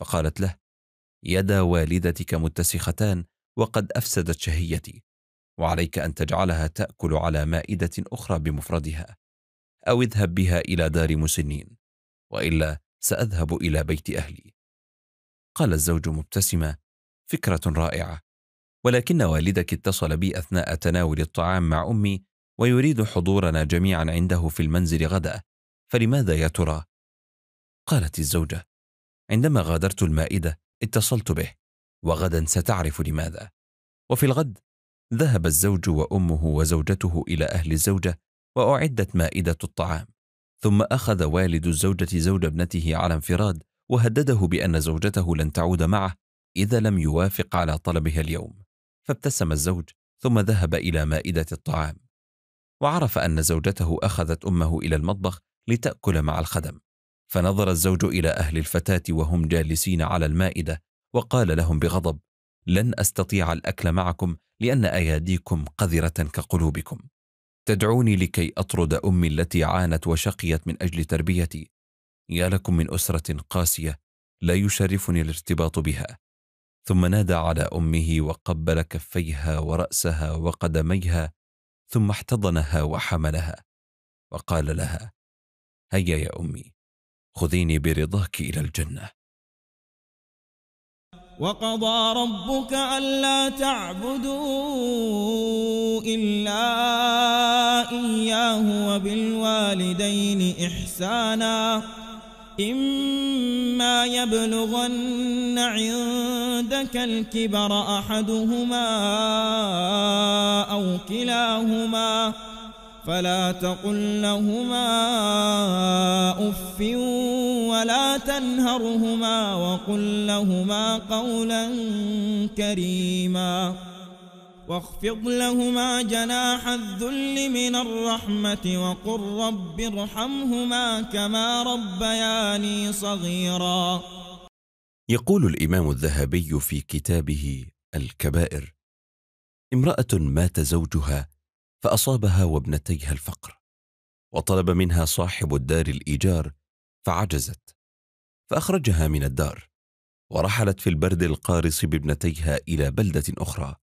Speaker 1: فقالت له يدا والدتك متسختان وقد أفسدت شهيتي وعليك أن تجعلها تأكل على مائدة أخرى بمفردها أو اذهب بها إلى دار مسنين وإلا سأذهب إلى بيت أهلي قال الزوج مبتسما فكرة رائعة ولكن والدك اتصل بي أثناء تناول الطعام مع أمي ويريد حضورنا جميعا عنده في المنزل غدا فلماذا يا ترى قالت الزوجه عندما غادرت المائده اتصلت به وغدا ستعرف لماذا وفي الغد ذهب الزوج وامه وزوجته الى اهل الزوجه واعدت مائده الطعام ثم اخذ والد الزوجه زوج ابنته على انفراد وهدده بان زوجته لن تعود معه اذا لم يوافق على طلبها اليوم فابتسم الزوج ثم ذهب الى مائده الطعام وعرف أن زوجته أخذت أمه إلى المطبخ لتأكل مع الخدم فنظر الزوج إلى أهل الفتاة وهم جالسين على المائدة وقال لهم بغضب لن أستطيع الأكل معكم لأن أياديكم قذرة كقلوبكم تدعوني لكي أطرد أمي التي عانت وشقيت من أجل تربيتي يا لكم من أسرة قاسية لا يشرفني الارتباط بها ثم نادى على أمه وقبل كفيها ورأسها وقدميها ثم احتضنها وحملها وقال لها هيا يا امي خذيني برضاك الى الجنه
Speaker 2: وقضى ربك الا تعبدوا الا اياه وبالوالدين احسانا إما يبلغن عندك الكبر أحدهما أو كلاهما فلا تقل لهما أف ولا تنهرهما وقل لهما قولا كريما واخفض لهما جناح الذل من الرحمة وقل رب ارحمهما كما ربياني صغيرا
Speaker 1: يقول الإمام الذهبي في كتابه الكبائر امرأة مات زوجها فأصابها وابنتيها الفقر وطلب منها صاحب الدار الإيجار فعجزت فأخرجها من الدار ورحلت في البرد القارص بابنتيها إلى بلدة أخرى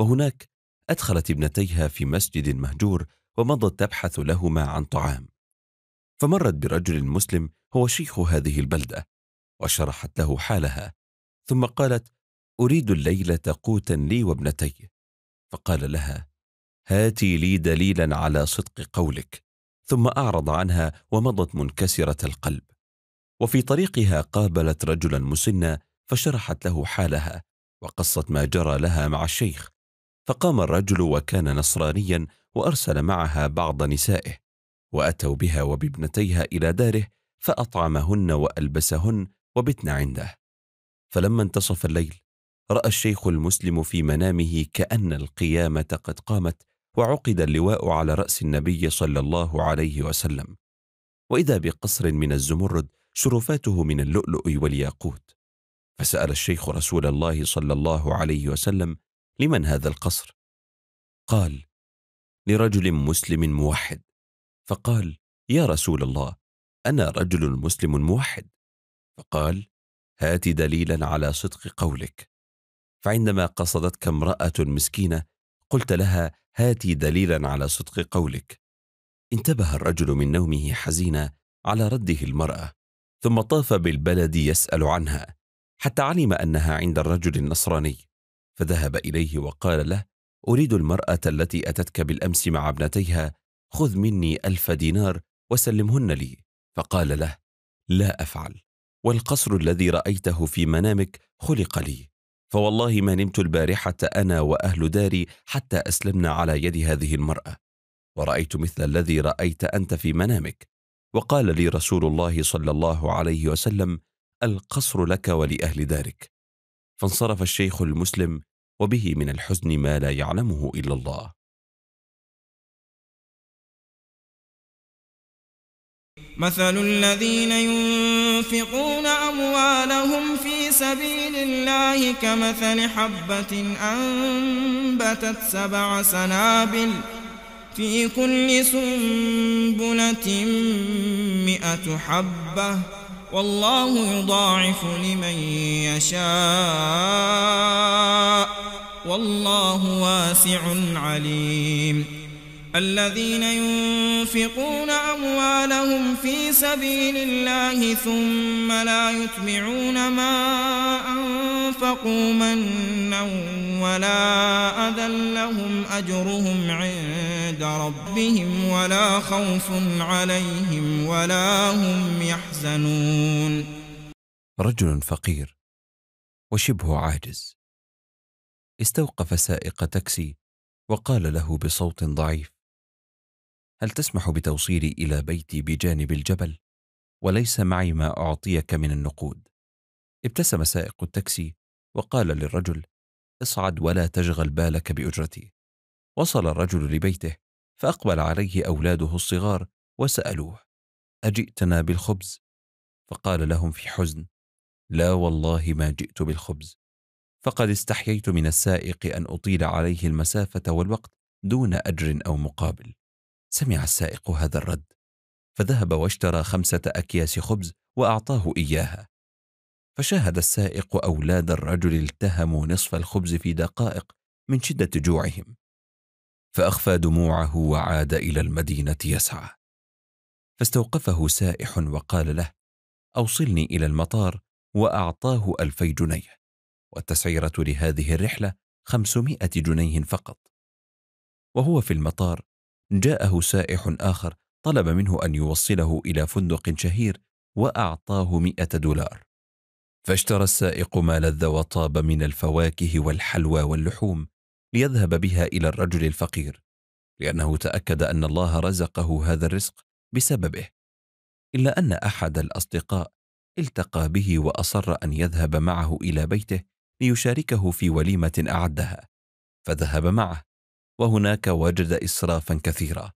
Speaker 1: وهناك أدخلت ابنتيها في مسجد مهجور ومضت تبحث لهما عن طعام فمرت برجل مسلم هو شيخ هذه البلدة وشرحت له حالها ثم قالت أريد الليلة قوتا لي وابنتي فقال لها هاتي لي دليلا على صدق قولك ثم أعرض عنها ومضت منكسرة القلب وفي طريقها قابلت رجلا مسنا فشرحت له حالها وقصت ما جرى لها مع الشيخ فقام الرجل وكان نصرانيا وارسل معها بعض نسائه واتوا بها وبابنتيها الى داره فاطعمهن والبسهن وبتن عنده فلما انتصف الليل راى الشيخ المسلم في منامه كان القيامه قد قامت وعقد اللواء على راس النبي صلى الله عليه وسلم واذا بقصر من الزمرد شرفاته من اللؤلؤ والياقوت فسال الشيخ رسول الله صلى الله عليه وسلم لمن هذا القصر قال لرجل مسلم موحد فقال يا رسول الله انا رجل مسلم موحد فقال هات دليلا على صدق قولك فعندما قصدتك امراه مسكينه قلت لها هات دليلا على صدق قولك انتبه الرجل من نومه حزينا على رده المراه ثم طاف بالبلد يسال عنها حتى علم انها عند الرجل النصراني فذهب إليه وقال له أريد المرأة التي أتتك بالأمس مع ابنتيها خذ مني ألف دينار وسلمهن لي فقال له لا أفعل والقصر الذي رأيته في منامك خلق لي فوالله ما نمت البارحة أنا وأهل داري حتى أسلمنا على يد هذه المرأة ورأيت مثل الذي رأيت أنت في منامك وقال لي رسول الله صلى الله عليه وسلم القصر لك ولأهل دارك فانصرف الشيخ المسلم وبه من الحزن ما لا يعلمه إلا الله
Speaker 2: مثل الذين ينفقون أموالهم في سبيل الله كمثل حبة أنبتت سبع سنابل في كل سنبلة مئة حبة والله يضاعف لمن يشاء والله واسع عليم الذين ينفقون أموالهم في سبيل الله ثم لا يتبعون ما أنفقوا منا ولا أذى لهم أجرهم عند ربهم ولا خوف عليهم ولا هم يحزنون
Speaker 1: رجل فقير وشبه عاجز استوقف سائق تاكسي وقال له بصوت ضعيف هل تسمح بتوصيلي الى بيتي بجانب الجبل وليس معي ما اعطيك من النقود ابتسم سائق التاكسي وقال للرجل اصعد ولا تشغل بالك باجرتي وصل الرجل لبيته فاقبل عليه اولاده الصغار وسالوه اجئتنا بالخبز فقال لهم في حزن لا والله ما جئت بالخبز فقد استحييت من السائق ان اطيل عليه المسافه والوقت دون اجر او مقابل سمع السائق هذا الرد فذهب واشترى خمسة أكياس خبز وأعطاه إياها فشاهد السائق أولاد الرجل التهموا نصف الخبز في دقائق من شدة جوعهم فأخفى دموعه وعاد إلى المدينة يسعى فاستوقفه سائح وقال له أوصلني إلى المطار وأعطاه ألفي جنيه والتسعيرة لهذه الرحلة خمسمائة جنيه فقط وهو في المطار جاءه سائح آخر طلب منه أن يوصله إلى فندق شهير وأعطاه مئة دولار فاشترى السائق ما لذ وطاب من الفواكه والحلوى واللحوم ليذهب بها إلى الرجل الفقير لأنه تأكد أن الله رزقه هذا الرزق بسببه إلا أن أحد الأصدقاء التقى به وأصر أن يذهب معه إلى بيته ليشاركه في وليمة أعدها فذهب معه وهناك وجد إسرافا كثيرا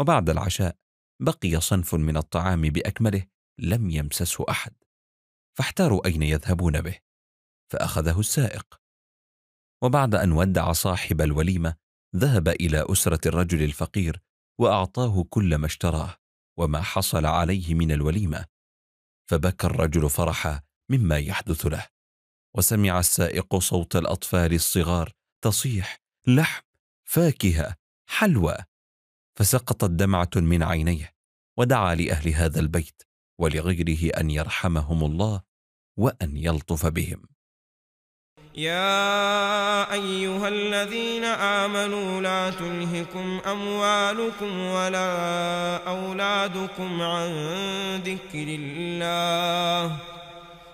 Speaker 1: وبعد العشاء بقي صنف من الطعام بأكمله لم يمسسه أحد فاحتاروا أين يذهبون به فأخذه السائق وبعد أن ودع صاحب الوليمة ذهب إلى أسرة الرجل الفقير وأعطاه كل ما اشتراه وما حصل عليه من الوليمة فبكى الرجل فرحا مما يحدث له وسمع السائق صوت الأطفال الصغار تصيح لحم فاكهه حلوى فسقطت دمعه من عينيه ودعا لاهل هذا البيت ولغيره ان يرحمهم الله وان يلطف بهم
Speaker 2: يا ايها الذين امنوا لا تلهكم اموالكم ولا اولادكم عن ذكر الله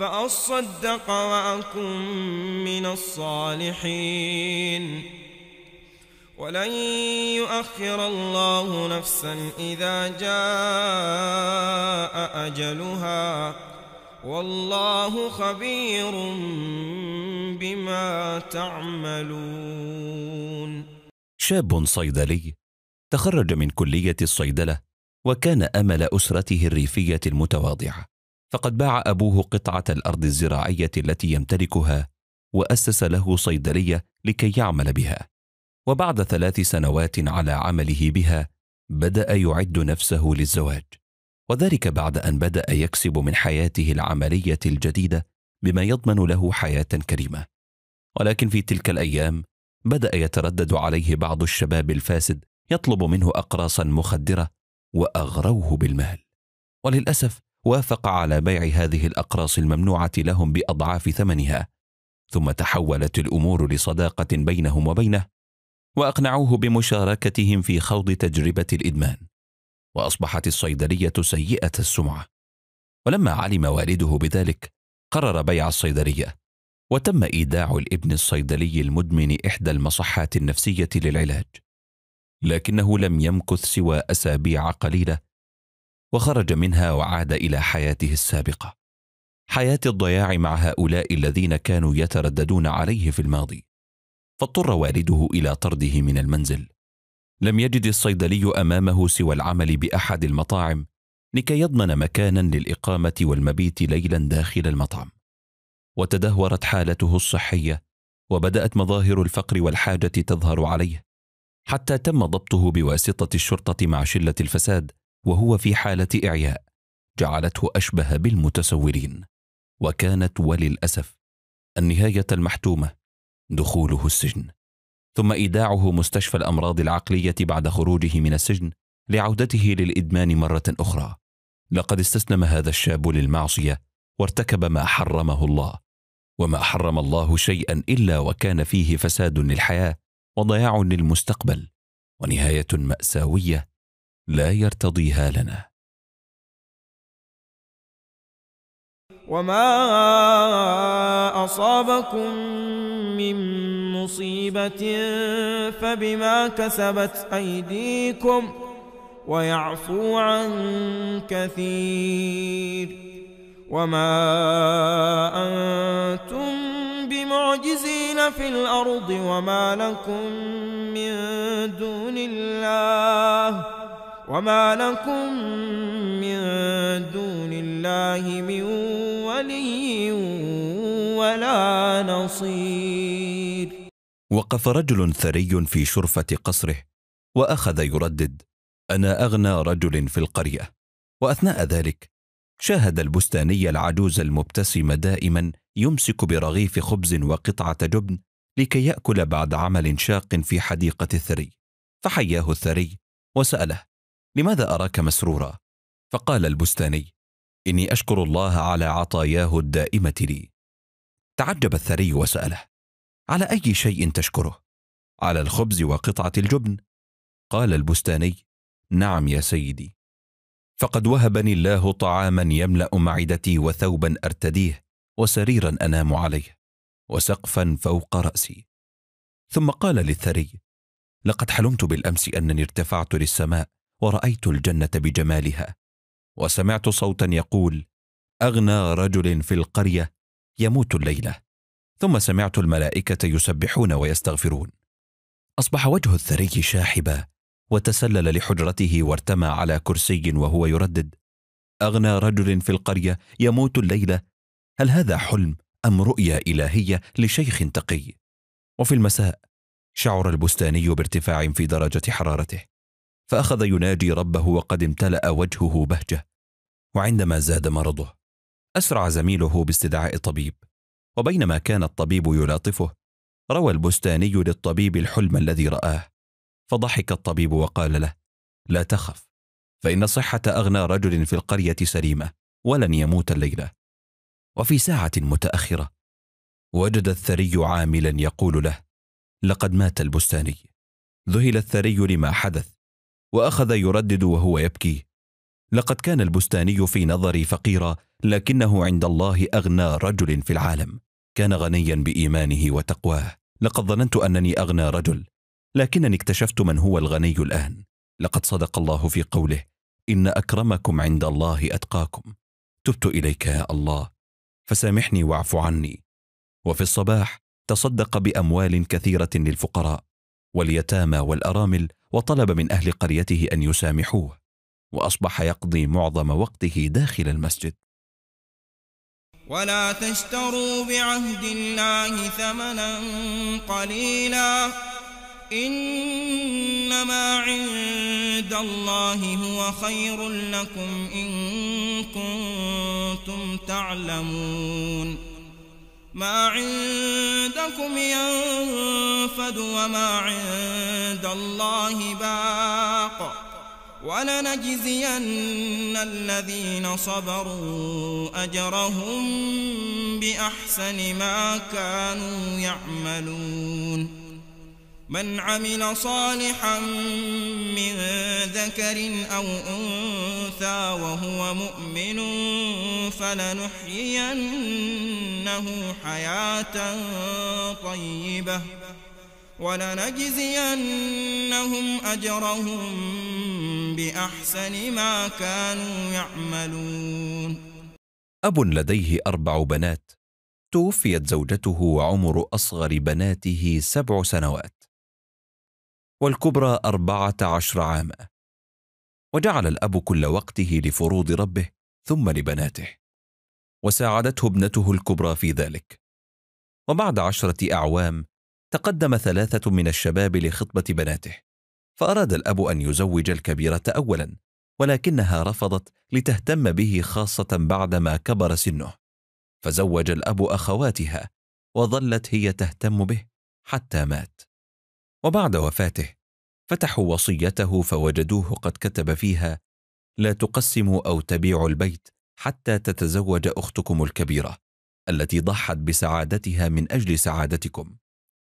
Speaker 2: فأصدق وأكن من الصالحين ولن يؤخر الله نفسا إذا جاء أجلها والله خبير بما تعملون
Speaker 1: شاب صيدلي تخرج من كلية الصيدلة وكان أمل أسرته الريفية المتواضعة فقد باع أبوه قطعة الأرض الزراعية التي يمتلكها وأسس له صيدلية لكي يعمل بها وبعد ثلاث سنوات على عمله بها بدأ يعد نفسه للزواج وذلك بعد أن بدأ يكسب من حياته العملية الجديدة بما يضمن له حياة كريمة ولكن في تلك الأيام بدأ يتردد عليه بعض الشباب الفاسد يطلب منه أقراصا مخدرة وأغروه بالمال وللأسف وافق على بيع هذه الاقراص الممنوعه لهم باضعاف ثمنها ثم تحولت الامور لصداقه بينهم وبينه واقنعوه بمشاركتهم في خوض تجربه الادمان واصبحت الصيدليه سيئه السمعه ولما علم والده بذلك قرر بيع الصيدليه وتم ايداع الابن الصيدلي المدمن احدى المصحات النفسيه للعلاج لكنه لم يمكث سوى اسابيع قليله وخرج منها وعاد الى حياته السابقه حياه الضياع مع هؤلاء الذين كانوا يترددون عليه في الماضي فاضطر والده الى طرده من المنزل لم يجد الصيدلي امامه سوى العمل باحد المطاعم لكي يضمن مكانا للاقامه والمبيت ليلا داخل المطعم وتدهورت حالته الصحيه وبدات مظاهر الفقر والحاجه تظهر عليه حتى تم ضبطه بواسطه الشرطه مع شله الفساد وهو في حالة إعياء جعلته أشبه بالمتسولين وكانت وللأسف النهاية المحتومة دخوله السجن ثم إيداعه مستشفى الأمراض العقلية بعد خروجه من السجن لعودته للإدمان مرة أخرى لقد استسلم هذا الشاب للمعصية وارتكب ما حرمه الله وما حرم الله شيئا إلا وكان فيه فساد للحياة وضياع للمستقبل ونهاية مأساوية لا يرتضيها لنا
Speaker 2: وما أصابكم من مصيبة فبما كسبت أيديكم ويعفو عن كثير وما أنتم بمعجزين في الأرض وما لكم من دون الله وما لكم من دون الله من ولي ولا نصير
Speaker 1: وقف رجل ثري في شرفة قصره وأخذ يردد أنا أغنى رجل في القرية وأثناء ذلك شاهد البستاني العجوز المبتسم دائما يمسك برغيف خبز وقطعة جبن لكي يأكل بعد عمل شاق في حديقة الثري فحياه الثري وسأله لماذا أراك مسرورا؟ فقال البستاني إني أشكر الله على عطاياه الدائمة لي تعجب الثري وسأله على أي شيء تشكره؟ على الخبز وقطعة الجبن قال البستاني نعم يا سيدي فقد وهبني الله طعاما يملا معدتي وثوبا ارتديه وسريرا انام عليه وسقفا فوق راسي ثم قال للثري لقد حلمت بالامس انني ارتفعت للسماء ورأيت الجنة بجمالها وسمعت صوتا يقول أغنى رجل في القرية يموت الليلة ثم سمعت الملائكة يسبحون ويستغفرون أصبح وجه الثري شاحبا وتسلل لحجرته وارتمى على كرسي وهو يردد أغنى رجل في القرية يموت الليلة هل هذا حلم أم رؤيا إلهية لشيخ تقي؟ وفي المساء شعر البستاني بارتفاع في درجة حرارته فأخذ يناجي ربه وقد امتلأ وجهه بهجة وعندما زاد مرضه أسرع زميله باستدعاء طبيب وبينما كان الطبيب يلاطفه روى البستاني للطبيب الحلم الذي رآه فضحك الطبيب وقال له لا تخف فإن صحة أغنى رجل في القرية سليمة ولن يموت الليلة وفي ساعة متأخرة وجد الثري عاملا يقول له لقد مات البستاني ذهل الثري لما حدث واخذ يردد وهو يبكي لقد كان البستاني في نظري فقيرا لكنه عند الله اغنى رجل في العالم كان غنيا بايمانه وتقواه لقد ظننت انني اغنى رجل لكنني اكتشفت من هو الغني الان لقد صدق الله في قوله ان اكرمكم عند الله اتقاكم تبت اليك يا الله فسامحني واعف عني وفي الصباح تصدق باموال كثيره للفقراء واليتامى والارامل وطلب من اهل قريته ان يسامحوه واصبح يقضي معظم وقته داخل المسجد
Speaker 2: ولا تشتروا بعهد الله ثمنا قليلا إنما عند الله هو خير لكم إن كنتم تعلمون ما عندكم ينفد وما عند الله باق ولنجزين الذين صبروا أجرهم بأحسن ما كانوا يعملون من عمل صالحا من ذكر أو أنثى وهو مؤمن فلنحيينه حياة طيبة ولنجزينهم أجرهم بأحسن ما كانوا يعملون
Speaker 1: أب لديه أربع بنات توفيت زوجته وعمر أصغر بناته سبع سنوات والكبرى أربعة عشر عاما وجعل الأب كل وقته لفروض ربه ثم لبناته وساعدته ابنته الكبرى في ذلك وبعد عشرة أعوام تقدم ثلاثة من الشباب لخطبة بناته فأراد الأب أن يزوج الكبيرة أولا ولكنها رفضت لتهتم به خاصة بعدما كبر سنه فزوج الأب أخواتها وظلت هي تهتم به حتى مات وبعد وفاته فتحوا وصيته فوجدوه قد كتب فيها لا تقسموا او تبيعوا البيت حتى تتزوج اختكم الكبيره التي ضحت بسعادتها من اجل سعادتكم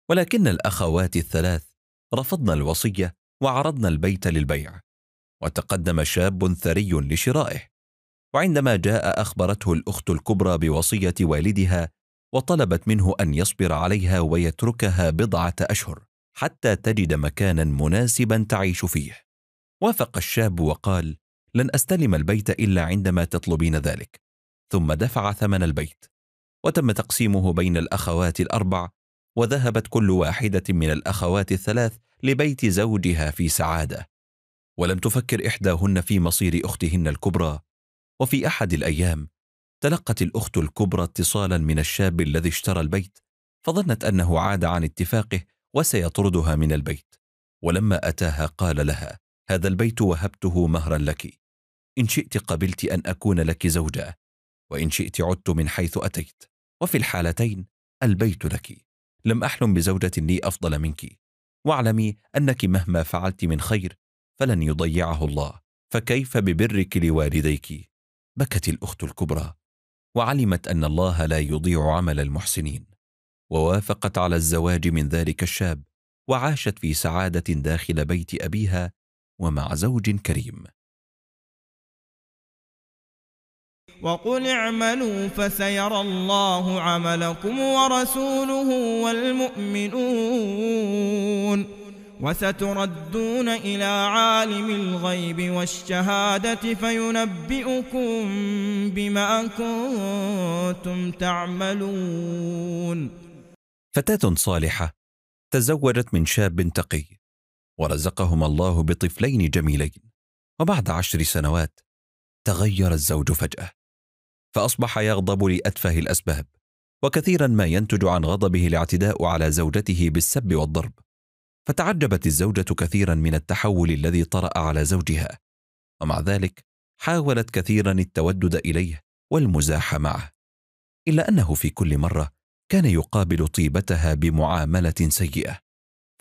Speaker 1: ولكن الاخوات الثلاث رفضن الوصيه وعرضن البيت للبيع وتقدم شاب ثري لشرائه وعندما جاء اخبرته الاخت الكبرى بوصيه والدها وطلبت منه ان يصبر عليها ويتركها بضعه اشهر حتى تجد مكانا مناسبا تعيش فيه وافق الشاب وقال لن استلم البيت الا عندما تطلبين ذلك ثم دفع ثمن البيت وتم تقسيمه بين الاخوات الاربع وذهبت كل واحده من الاخوات الثلاث لبيت زوجها في سعاده ولم تفكر احداهن في مصير اختهن الكبرى وفي احد الايام تلقت الاخت الكبرى اتصالا من الشاب الذي اشترى البيت فظنت انه عاد عن اتفاقه وسيطردها من البيت ولما أتاها قال لها هذا البيت وهبته مهرا لك إن شئت قبلت أن أكون لك زوجة وإن شئت عدت من حيث أتيت وفي الحالتين البيت لك لم أحلم بزوجة لي أفضل منك واعلمي أنك مهما فعلت من خير فلن يضيعه الله فكيف ببرك لوالديك بكت الأخت الكبرى وعلمت أن الله لا يضيع عمل المحسنين ووافقت على الزواج من ذلك الشاب وعاشت في سعاده داخل بيت ابيها ومع زوج كريم
Speaker 2: وقل اعملوا فسيرى الله عملكم ورسوله والمؤمنون وستردون إلى عالم الغيب والشهادة فينبئكم بما كنتم تعملون
Speaker 1: فتاة صالحة تزوجت من شاب تقي ورزقهما الله بطفلين جميلين وبعد عشر سنوات تغير الزوج فجأة فأصبح يغضب لأتفه الأسباب وكثيرا ما ينتج عن غضبه الاعتداء على زوجته بالسب والضرب فتعجبت الزوجة كثيرا من التحول الذي طرأ على زوجها ومع ذلك حاولت كثيرا التودد إليه والمزاح معه إلا أنه في كل مرة كان يقابل طيبتها بمعامله سيئه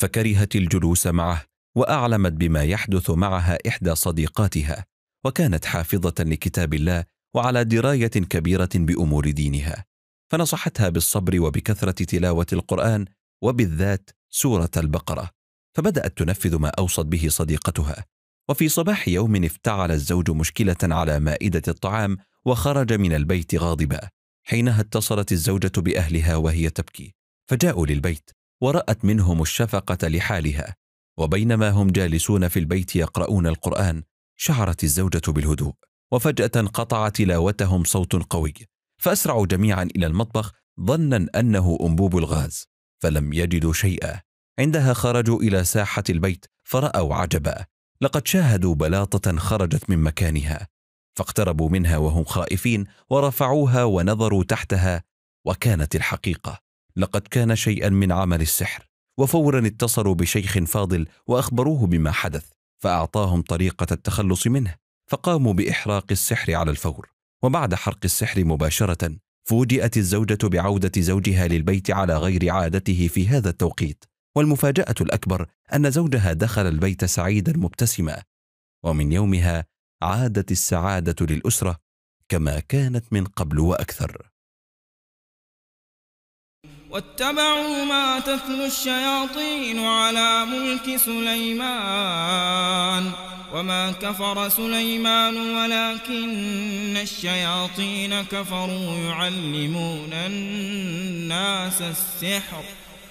Speaker 1: فكرهت الجلوس معه واعلمت بما يحدث معها احدى صديقاتها وكانت حافظه لكتاب الله وعلى درايه كبيره بامور دينها فنصحتها بالصبر وبكثره تلاوه القران وبالذات سوره البقره فبدات تنفذ ما اوصت به صديقتها وفي صباح يوم افتعل الزوج مشكله على مائده الطعام وخرج من البيت غاضبا حينها اتصلت الزوجة بأهلها وهي تبكي فجاءوا للبيت ورأت منهم الشفقة لحالها وبينما هم جالسون في البيت يقرؤون القرآن شعرت الزوجة بالهدوء وفجأة قطع تلاوتهم صوت قوي فأسرعوا جميعا إلى المطبخ ظنا أنه أنبوب الغاز فلم يجدوا شيئا عندها خرجوا إلى ساحة البيت فرأوا عجبا لقد شاهدوا بلاطة خرجت من مكانها فاقتربوا منها وهم خائفين ورفعوها ونظروا تحتها وكانت الحقيقه لقد كان شيئا من عمل السحر وفورا اتصلوا بشيخ فاضل واخبروه بما حدث فاعطاهم طريقه التخلص منه فقاموا باحراق السحر على الفور وبعد حرق السحر مباشره فوجئت الزوجه بعوده زوجها للبيت على غير عادته في هذا التوقيت والمفاجاه الاكبر ان زوجها دخل البيت سعيدا مبتسما ومن يومها عادت السعاده للاسره كما كانت من قبل واكثر
Speaker 2: واتبعوا ما تتلو الشياطين على ملك سليمان وما كفر سليمان ولكن الشياطين كفروا يعلمون الناس السحر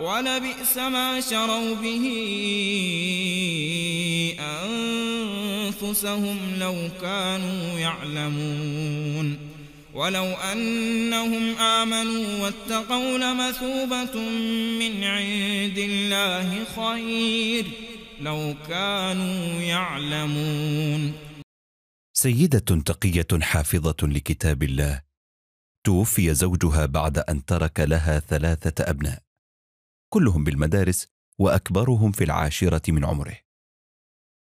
Speaker 2: ولبئس ما شروا به أنفسهم لو كانوا يعلمون ولو أنهم آمنوا واتقوا لمثوبة من عند الله خير لو كانوا يعلمون
Speaker 1: سيدة تقية حافظة لكتاب الله توفي زوجها بعد أن ترك لها ثلاثة أبناء كلهم بالمدارس واكبرهم في العاشره من عمره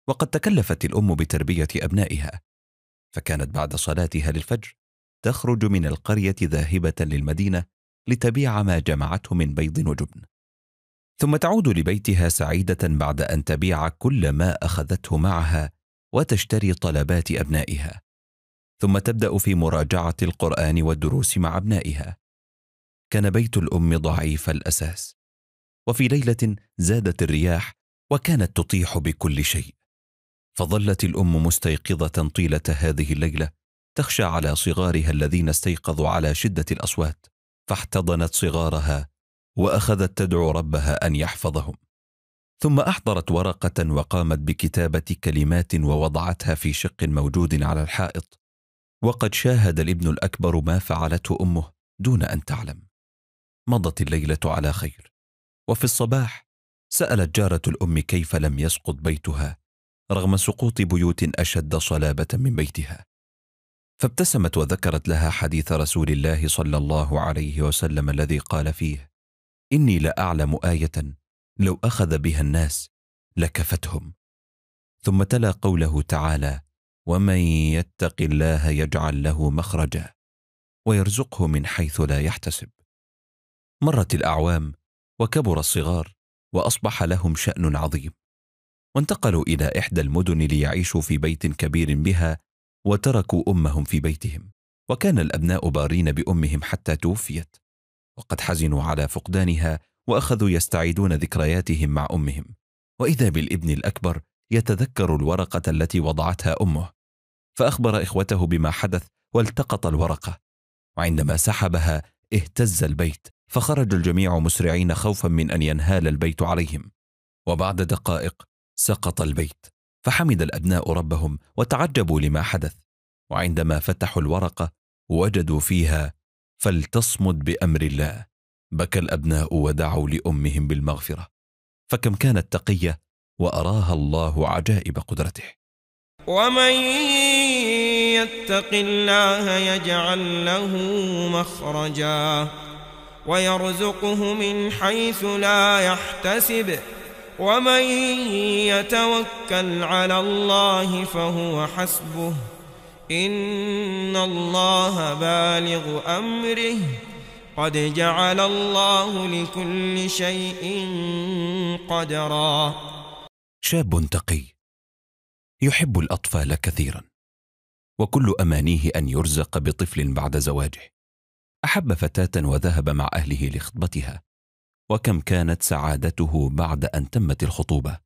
Speaker 1: وقد تكلفت الام بتربيه ابنائها فكانت بعد صلاتها للفجر تخرج من القريه ذاهبه للمدينه لتبيع ما جمعته من بيض وجبن ثم تعود لبيتها سعيده بعد ان تبيع كل ما اخذته معها وتشتري طلبات ابنائها ثم تبدا في مراجعه القران والدروس مع ابنائها كان بيت الام ضعيف الاساس وفي ليله زادت الرياح وكانت تطيح بكل شيء فظلت الام مستيقظه طيله هذه الليله تخشى على صغارها الذين استيقظوا على شده الاصوات فاحتضنت صغارها واخذت تدعو ربها ان يحفظهم ثم احضرت ورقه وقامت بكتابه كلمات ووضعتها في شق موجود على الحائط وقد شاهد الابن الاكبر ما فعلته امه دون ان تعلم مضت الليله على خير وفي الصباح سألت جارة الأم كيف لم يسقط بيتها رغم سقوط بيوت أشد صلابة من بيتها فابتسمت وذكرت لها حديث رسول الله صلى الله عليه وسلم الذي قال فيه إني لأعلم آية لو أخذ بها الناس لكفتهم ثم تلا قوله تعالى ومن يتق الله يجعل له مخرجا ويرزقه من حيث لا يحتسب مرت الأعوام وكبر الصغار واصبح لهم شان عظيم وانتقلوا الى احدى المدن ليعيشوا في بيت كبير بها وتركوا امهم في بيتهم وكان الابناء بارين بامهم حتى توفيت وقد حزنوا على فقدانها واخذوا يستعيدون ذكرياتهم مع امهم واذا بالابن الاكبر يتذكر الورقه التي وضعتها امه فاخبر اخوته بما حدث والتقط الورقه وعندما سحبها اهتز البيت فخرج الجميع مسرعين خوفا من ان ينهال البيت عليهم وبعد دقائق سقط البيت فحمد الابناء ربهم وتعجبوا لما حدث وعندما فتحوا الورقه وجدوا فيها فلتصمد بامر الله بكى الابناء ودعوا لامهم بالمغفره فكم كانت تقيه واراها الله عجائب قدرته
Speaker 2: ومن يتق الله يجعل له مخرجا ويرزقه من حيث لا يحتسب ومن يتوكل على الله فهو حسبه إن الله بالغ أمره قد جعل الله لكل شيء قدرا
Speaker 1: شاب تقي يحب الأطفال كثيرا وكل أمانيه أن يرزق بطفل بعد زواجه احب فتاه وذهب مع اهله لخطبتها وكم كانت سعادته بعد ان تمت الخطوبه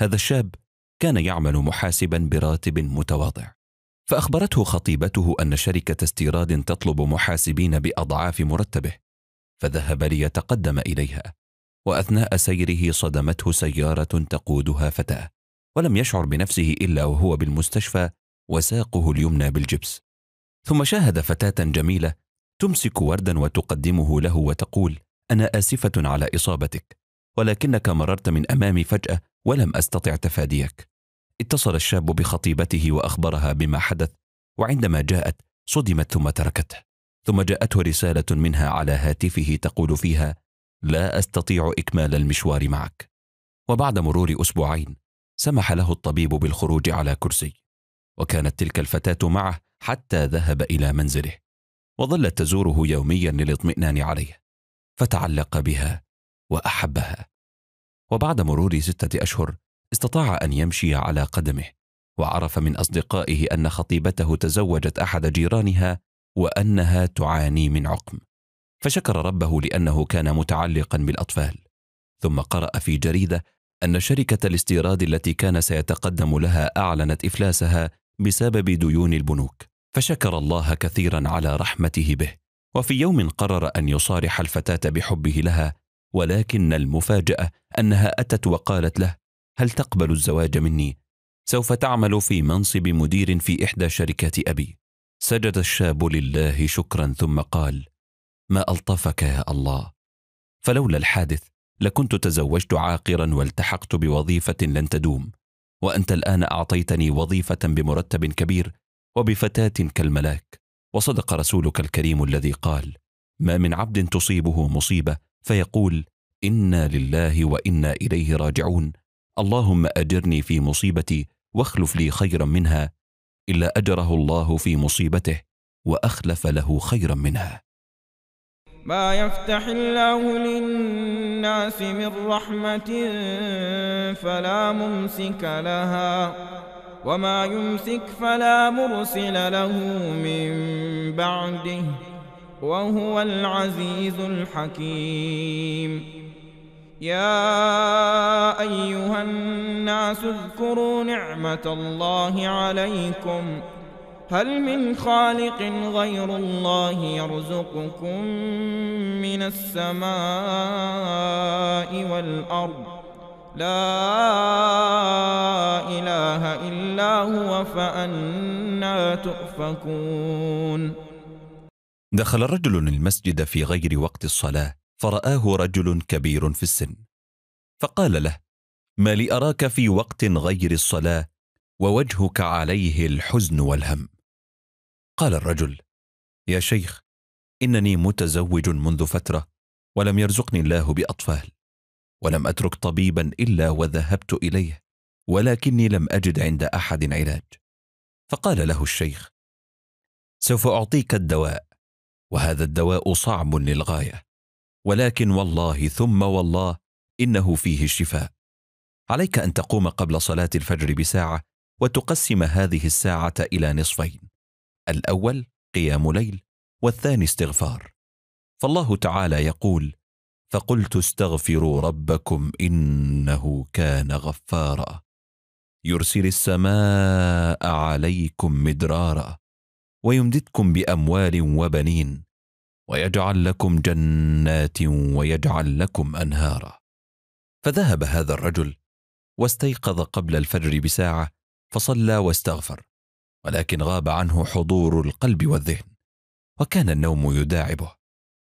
Speaker 1: هذا الشاب كان يعمل محاسبا براتب متواضع فاخبرته خطيبته ان شركه استيراد تطلب محاسبين باضعاف مرتبه فذهب ليتقدم اليها واثناء سيره صدمته سياره تقودها فتاه ولم يشعر بنفسه الا وهو بالمستشفى وساقه اليمنى بالجبس ثم شاهد فتاه جميله تمسك وردا وتقدمه له وتقول انا اسفه على اصابتك ولكنك مررت من امامي فجاه ولم استطع تفاديك اتصل الشاب بخطيبته واخبرها بما حدث وعندما جاءت صدمت ثم تركته ثم جاءته رساله منها على هاتفه تقول فيها لا استطيع اكمال المشوار معك وبعد مرور اسبوعين سمح له الطبيب بالخروج على كرسي وكانت تلك الفتاه معه حتى ذهب الى منزله وظلت تزوره يوميا للاطمئنان عليه فتعلق بها واحبها وبعد مرور سته اشهر استطاع ان يمشي على قدمه وعرف من اصدقائه ان خطيبته تزوجت احد جيرانها وانها تعاني من عقم فشكر ربه لانه كان متعلقا بالاطفال ثم قرا في جريده ان شركه الاستيراد التي كان سيتقدم لها اعلنت افلاسها بسبب ديون البنوك فشكر الله كثيرا على رحمته به وفي يوم قرر ان يصارح الفتاه بحبه لها ولكن المفاجاه انها اتت وقالت له هل تقبل الزواج مني سوف تعمل في منصب مدير في احدى شركات ابي سجد الشاب لله شكرا ثم قال ما الطفك يا الله فلولا الحادث لكنت تزوجت عاقرا والتحقت بوظيفه لن تدوم وانت الان اعطيتني وظيفه بمرتب كبير وبفتاه كالملاك وصدق رسولك الكريم الذي قال ما من عبد تصيبه مصيبه فيقول انا لله وانا اليه راجعون اللهم اجرني في مصيبتي واخلف لي خيرا منها الا اجره الله في مصيبته واخلف له خيرا منها
Speaker 2: ما يفتح الله للناس من رحمه فلا ممسك لها وما يمسك فلا مرسل له من بعده وهو العزيز الحكيم يا ايها الناس اذكروا نعمه الله عليكم هل من خالق غير الله يرزقكم من السماء والارض لا إله إلا هو فأنا تؤفكون
Speaker 1: دخل رجل المسجد في غير وقت الصلاة فرآه رجل كبير في السن فقال له ما لي أراك في وقت غير الصلاة ووجهك عليه الحزن والهم قال الرجل يا شيخ إنني متزوج منذ فترة ولم يرزقني الله بأطفال ولم اترك طبيبا الا وذهبت اليه ولكني لم اجد عند احد علاج فقال له الشيخ سوف اعطيك الدواء وهذا الدواء صعب للغايه ولكن والله ثم والله انه فيه الشفاء عليك ان تقوم قبل صلاه الفجر بساعه وتقسم هذه الساعه الى نصفين الاول قيام ليل والثاني استغفار فالله تعالى يقول فقلت استغفروا ربكم انه كان غفارا يرسل السماء عليكم مدرارا ويمددكم باموال وبنين ويجعل لكم جنات ويجعل لكم انهارا فذهب هذا الرجل واستيقظ قبل الفجر بساعه فصلى واستغفر ولكن غاب عنه حضور القلب والذهن وكان النوم يداعبه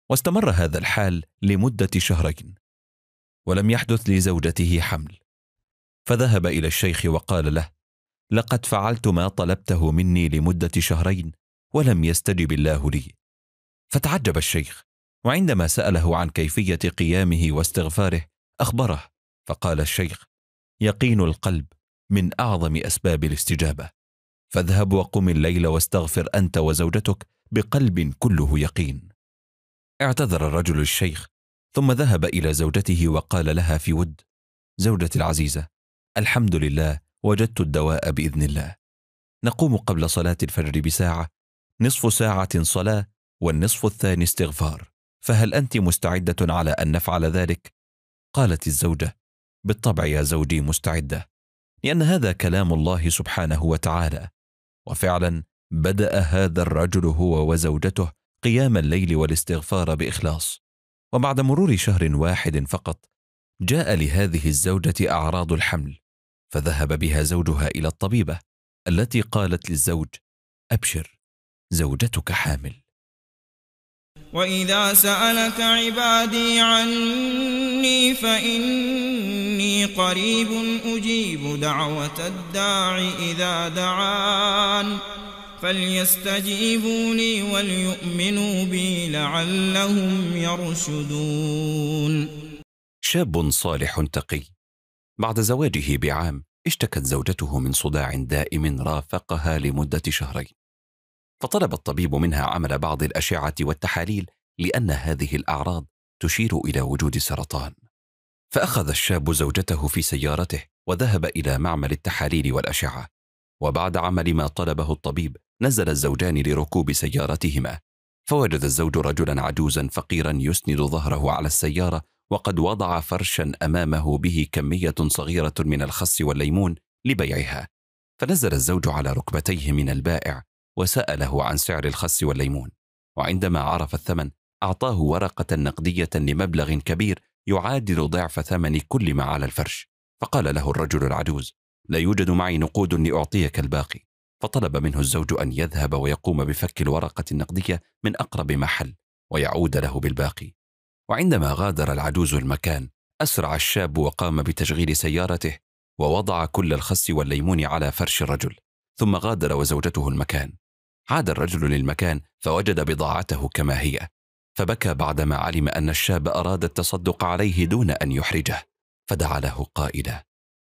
Speaker 1: واستمر هذا الحال لمدة شهرين ولم يحدث لزوجته حمل فذهب إلى الشيخ وقال له لقد فعلت ما طلبته مني لمدة شهرين ولم يستجب الله لي فتعجب الشيخ وعندما سأله عن كيفية قيامه واستغفاره أخبره فقال الشيخ يقين القلب من أعظم أسباب الاستجابة فاذهب وقم الليل واستغفر أنت وزوجتك بقلب كله يقين اعتذر الرجل للشيخ ثم ذهب إلى زوجته وقال لها في ود زوجتي العزيزة الحمد لله وجدت الدواء بإذن الله نقوم قبل صلاة الفجر بساعة نصف ساعة صلاة والنصف الثاني استغفار فهل أنت مستعدة على أن نفعل ذلك؟ قالت الزوجة بالطبع يا زوجي مستعدة لأن هذا كلام الله سبحانه وتعالى وفعلا بدأ هذا الرجل هو وزوجته قيام الليل والاستغفار باخلاص وبعد مرور شهر واحد فقط جاء لهذه الزوجه اعراض الحمل فذهب بها زوجها الى الطبيبه التي قالت للزوج ابشر زوجتك حامل
Speaker 2: واذا سالك عبادي عني فاني قريب اجيب دعوه الداع اذا دعان فليستجيبوا لي وليؤمنوا بي لعلهم يرشدون شاب
Speaker 1: صالح تقي بعد زواجه بعام اشتكت زوجته من صداع دائم رافقها لمدة شهرين فطلب الطبيب منها عمل بعض الأشعة والتحاليل لأن هذه الأعراض تشير إلى وجود سرطان فأخذ الشاب زوجته في سيارته وذهب إلى معمل التحاليل والأشعة وبعد عمل ما طلبه الطبيب نزل الزوجان لركوب سيارتهما فوجد الزوج رجلا عجوزا فقيرا يسند ظهره على السياره وقد وضع فرشا امامه به كميه صغيره من الخس والليمون لبيعها فنزل الزوج على ركبتيه من البائع وساله عن سعر الخس والليمون وعندما عرف الثمن اعطاه ورقه نقديه لمبلغ كبير يعادل ضعف ثمن كل ما على الفرش فقال له الرجل العجوز لا يوجد معي نقود لاعطيك الباقي فطلب منه الزوج أن يذهب ويقوم بفك الورقة النقدية من أقرب محل ويعود له بالباقي وعندما غادر العجوز المكان أسرع الشاب وقام بتشغيل سيارته ووضع كل الخس والليمون على فرش الرجل ثم غادر وزوجته المكان عاد الرجل للمكان فوجد بضاعته كما هي فبكى بعدما علم أن الشاب أراد التصدق عليه دون أن يحرجه فدعا له قائلا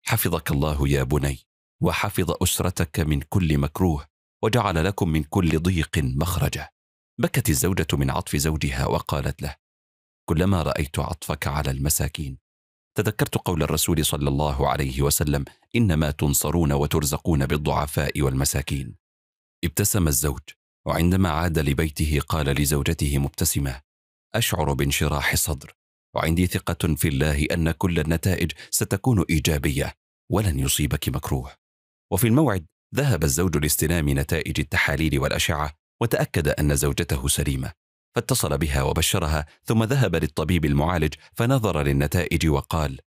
Speaker 1: حفظك الله يا بني وحفظ أسرتك من كل مكروه وجعل لكم من كل ضيق مخرجا بكت الزوجة من عطف زوجها وقالت له كلما رأيت عطفك على المساكين تذكرت قول الرسول صلى الله عليه وسلم إنما تنصرون وترزقون بالضعفاء والمساكين ابتسم الزوج وعندما عاد لبيته قال لزوجته مبتسمة أشعر بانشراح صدر وعندي ثقة في الله أن كل النتائج ستكون إيجابية ولن يصيبك مكروه وفي الموعد ذهب الزوج لاستلام نتائج التحاليل والأشعة وتأكد أن زوجته سليمة فاتصل بها وبشرها ثم ذهب للطبيب المعالج فنظر للنتائج وقال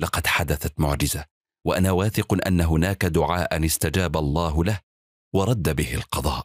Speaker 1: لقد حدثت معجزة وأنا واثق أن هناك دعاء استجاب الله له ورد به القضاء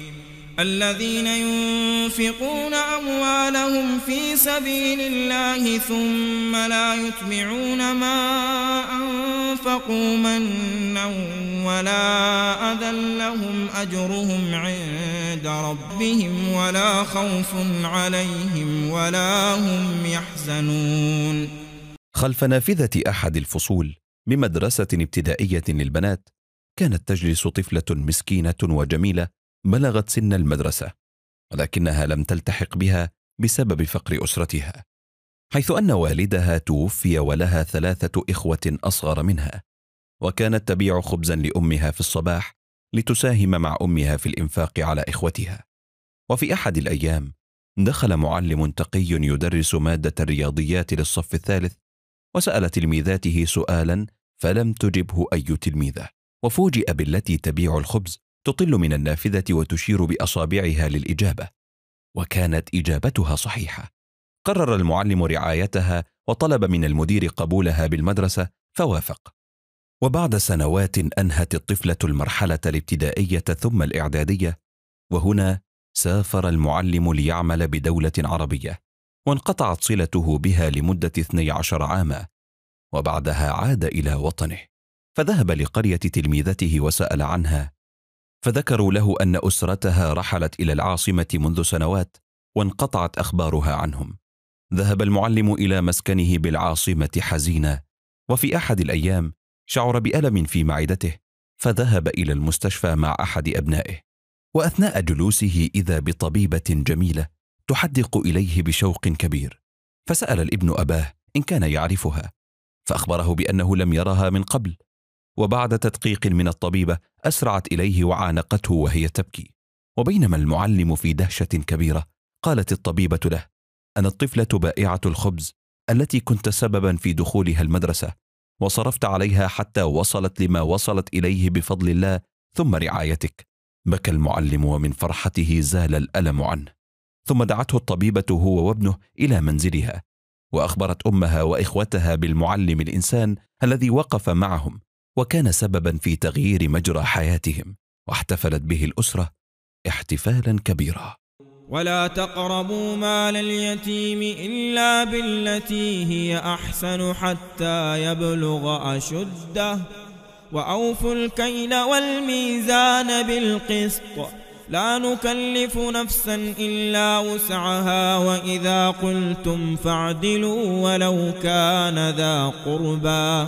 Speaker 2: الذين ينفقون أموالهم في سبيل الله ثم لا يتبعون ما أنفقوا منا ولا أذى لهم أجرهم عند ربهم ولا خوف عليهم ولا هم يحزنون
Speaker 1: خلف نافذة أحد الفصول بمدرسة ابتدائية للبنات كانت تجلس طفلة مسكينة وجميلة بلغت سن المدرسة ولكنها لم تلتحق بها بسبب فقر أسرتها حيث أن والدها توفي ولها ثلاثة إخوة أصغر منها وكانت تبيع خبزا لأمها في الصباح لتساهم مع أمها في الإنفاق على إخوتها وفي أحد الأيام دخل معلم تقي يدرس مادة الرياضيات للصف الثالث وسأل تلميذاته سؤالا فلم تجبه أي تلميذة وفوجئ بالتي تبيع الخبز تطل من النافذه وتشير باصابعها للاجابه وكانت اجابتها صحيحه قرر المعلم رعايتها وطلب من المدير قبولها بالمدرسه فوافق وبعد سنوات انهت الطفله المرحله الابتدائيه ثم الاعداديه وهنا سافر المعلم ليعمل بدوله عربيه وانقطعت صلته بها لمده 12 عاما وبعدها عاد الى وطنه فذهب لقريه تلميذته وسال عنها فذكروا له ان اسرتها رحلت الى العاصمه منذ سنوات وانقطعت اخبارها عنهم ذهب المعلم الى مسكنه بالعاصمه حزينا وفي احد الايام شعر بالم في معدته فذهب الى المستشفى مع احد ابنائه واثناء جلوسه اذا بطبيبه جميله تحدق اليه بشوق كبير فسال الابن اباه ان كان يعرفها فاخبره بانه لم يرها من قبل وبعد تدقيق من الطبيبة أسرعت إليه وعانقته وهي تبكي وبينما المعلم في دهشة كبيرة قالت الطبيبة له أنا الطفلة بائعة الخبز التي كنت سببا في دخولها المدرسة وصرفت عليها حتى وصلت لما وصلت إليه بفضل الله ثم رعايتك بكى المعلم ومن فرحته زال الألم عنه ثم دعته الطبيبة هو وابنه إلى منزلها وأخبرت أمها وإخوتها بالمعلم الإنسان الذي وقف معهم وكان سببا في تغيير مجرى حياتهم واحتفلت به الاسره احتفالا كبيرا
Speaker 2: ولا تقربوا مال اليتيم الا بالتي هي احسن حتى يبلغ اشده واوفوا الكيل والميزان بالقسط لا نكلف نفسا الا وسعها واذا قلتم فاعدلوا ولو كان ذا قربى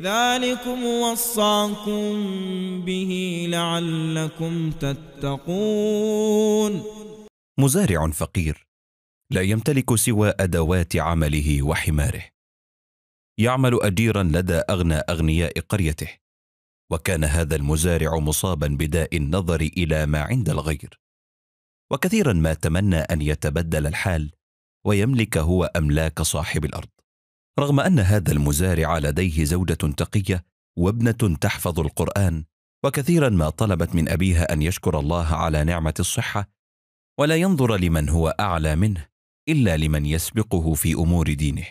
Speaker 2: ذلكم وصاكم به لعلكم تتقون
Speaker 1: مزارع فقير لا يمتلك سوى ادوات عمله وحماره يعمل اجيرا لدى اغنى اغنياء قريته وكان هذا المزارع مصابا بداء النظر الى ما عند الغير وكثيرا ما تمنى ان يتبدل الحال ويملك هو املاك صاحب الارض رغم ان هذا المزارع لديه زوجه تقيه وابنه تحفظ القران وكثيرا ما طلبت من ابيها ان يشكر الله على نعمه الصحه ولا ينظر لمن هو اعلى منه الا لمن يسبقه في امور دينه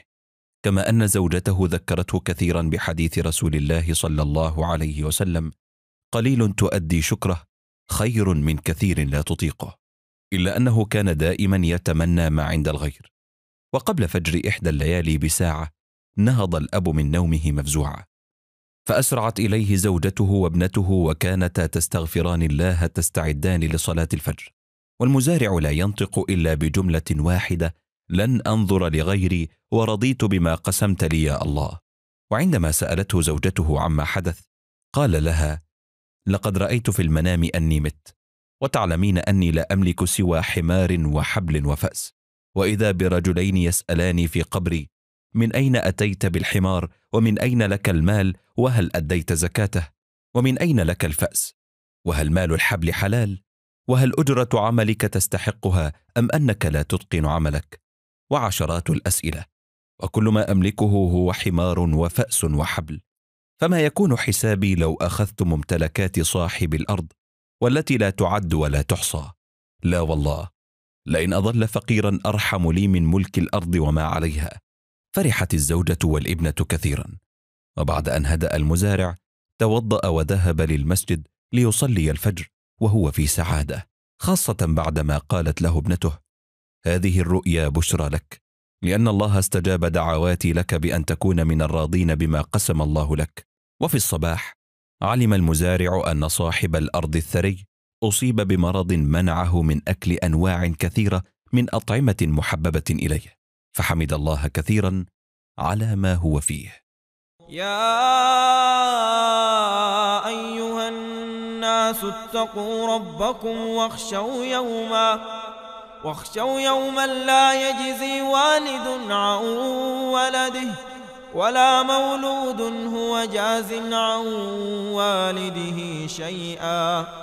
Speaker 1: كما ان زوجته ذكرته كثيرا بحديث رسول الله صلى الله عليه وسلم قليل تؤدي شكره خير من كثير لا تطيقه الا انه كان دائما يتمنى ما عند الغير وقبل فجر إحدى الليالي بساعة نهض الأب من نومه مفزوعا فأسرعت إليه زوجته وابنته وكانتا تستغفران الله تستعدان لصلاة الفجر والمزارع لا ينطق إلا بجملة واحدة لن أنظر لغيري ورضيت بما قسمت لي يا الله وعندما سألته زوجته عما حدث قال لها لقد رأيت في المنام أني مت وتعلمين أني لا أملك سوى حمار وحبل وفأس واذا برجلين يسالان في قبري من اين اتيت بالحمار ومن اين لك المال وهل اديت زكاته ومن اين لك الفاس وهل مال الحبل حلال وهل اجره عملك تستحقها ام انك لا تتقن عملك وعشرات الاسئله وكل ما املكه هو حمار وفاس وحبل فما يكون حسابي لو اخذت ممتلكات صاحب الارض والتي لا تعد ولا تحصى لا والله لئن أظل فقيرا أرحم لي من ملك الأرض وما عليها فرحت الزوجة والابنة كثيرا وبعد أن هدأ المزارع توضأ وذهب للمسجد ليصلي الفجر وهو في سعادة خاصة بعدما قالت له ابنته هذه الرؤيا بشرى لك لأن الله استجاب دعواتي لك بأن تكون من الراضين بما قسم الله لك وفي الصباح علم المزارع أن صاحب الأرض الثري اصيب بمرض منعه من اكل انواع كثيره من اطعمه محببه اليه فحمد الله كثيرا على ما هو فيه
Speaker 2: يا ايها الناس اتقوا ربكم واخشوا يوما واخشوا يوما لا يجزي والد عن ولده ولا مولود هو جاز عن والده شيئا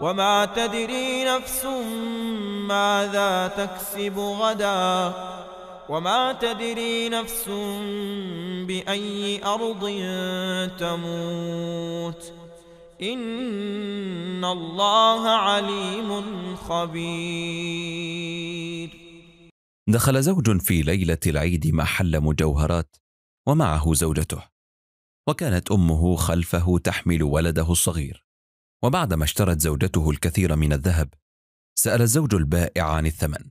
Speaker 2: وما تدري نفس ماذا تكسب غدا وما تدري نفس بأي أرض تموت إن الله عليم خبير
Speaker 1: دخل زوج في ليلة العيد محل مجوهرات ومعه زوجته وكانت أمه خلفه تحمل ولده الصغير وبعدما اشترت زوجته الكثير من الذهب سأل الزوج البائع عن الثمن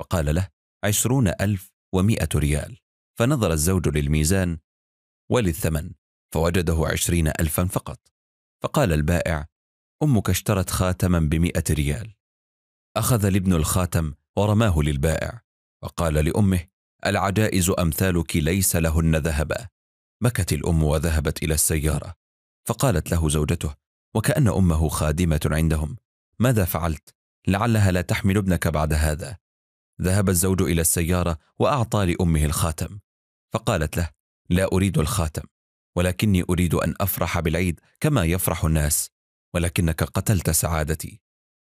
Speaker 1: فقال له عشرون ألف ومائة ريال فنظر الزوج للميزان وللثمن فوجده عشرين ألفا فقط فقال البائع أمك اشترت خاتما بمئة ريال أخذ الابن الخاتم ورماه للبائع وقال لأمه العجائز أمثالك ليس لهن ذهبا بكت الأم وذهبت إلى السيارة فقالت له زوجته وكأن أمه خادمة عندهم ماذا فعلت؟ لعلها لا تحمل ابنك بعد هذا ذهب الزوج إلى السيارة وأعطى لأمه الخاتم فقالت له لا أريد الخاتم ولكني أريد أن أفرح بالعيد كما يفرح الناس ولكنك قتلت سعادتي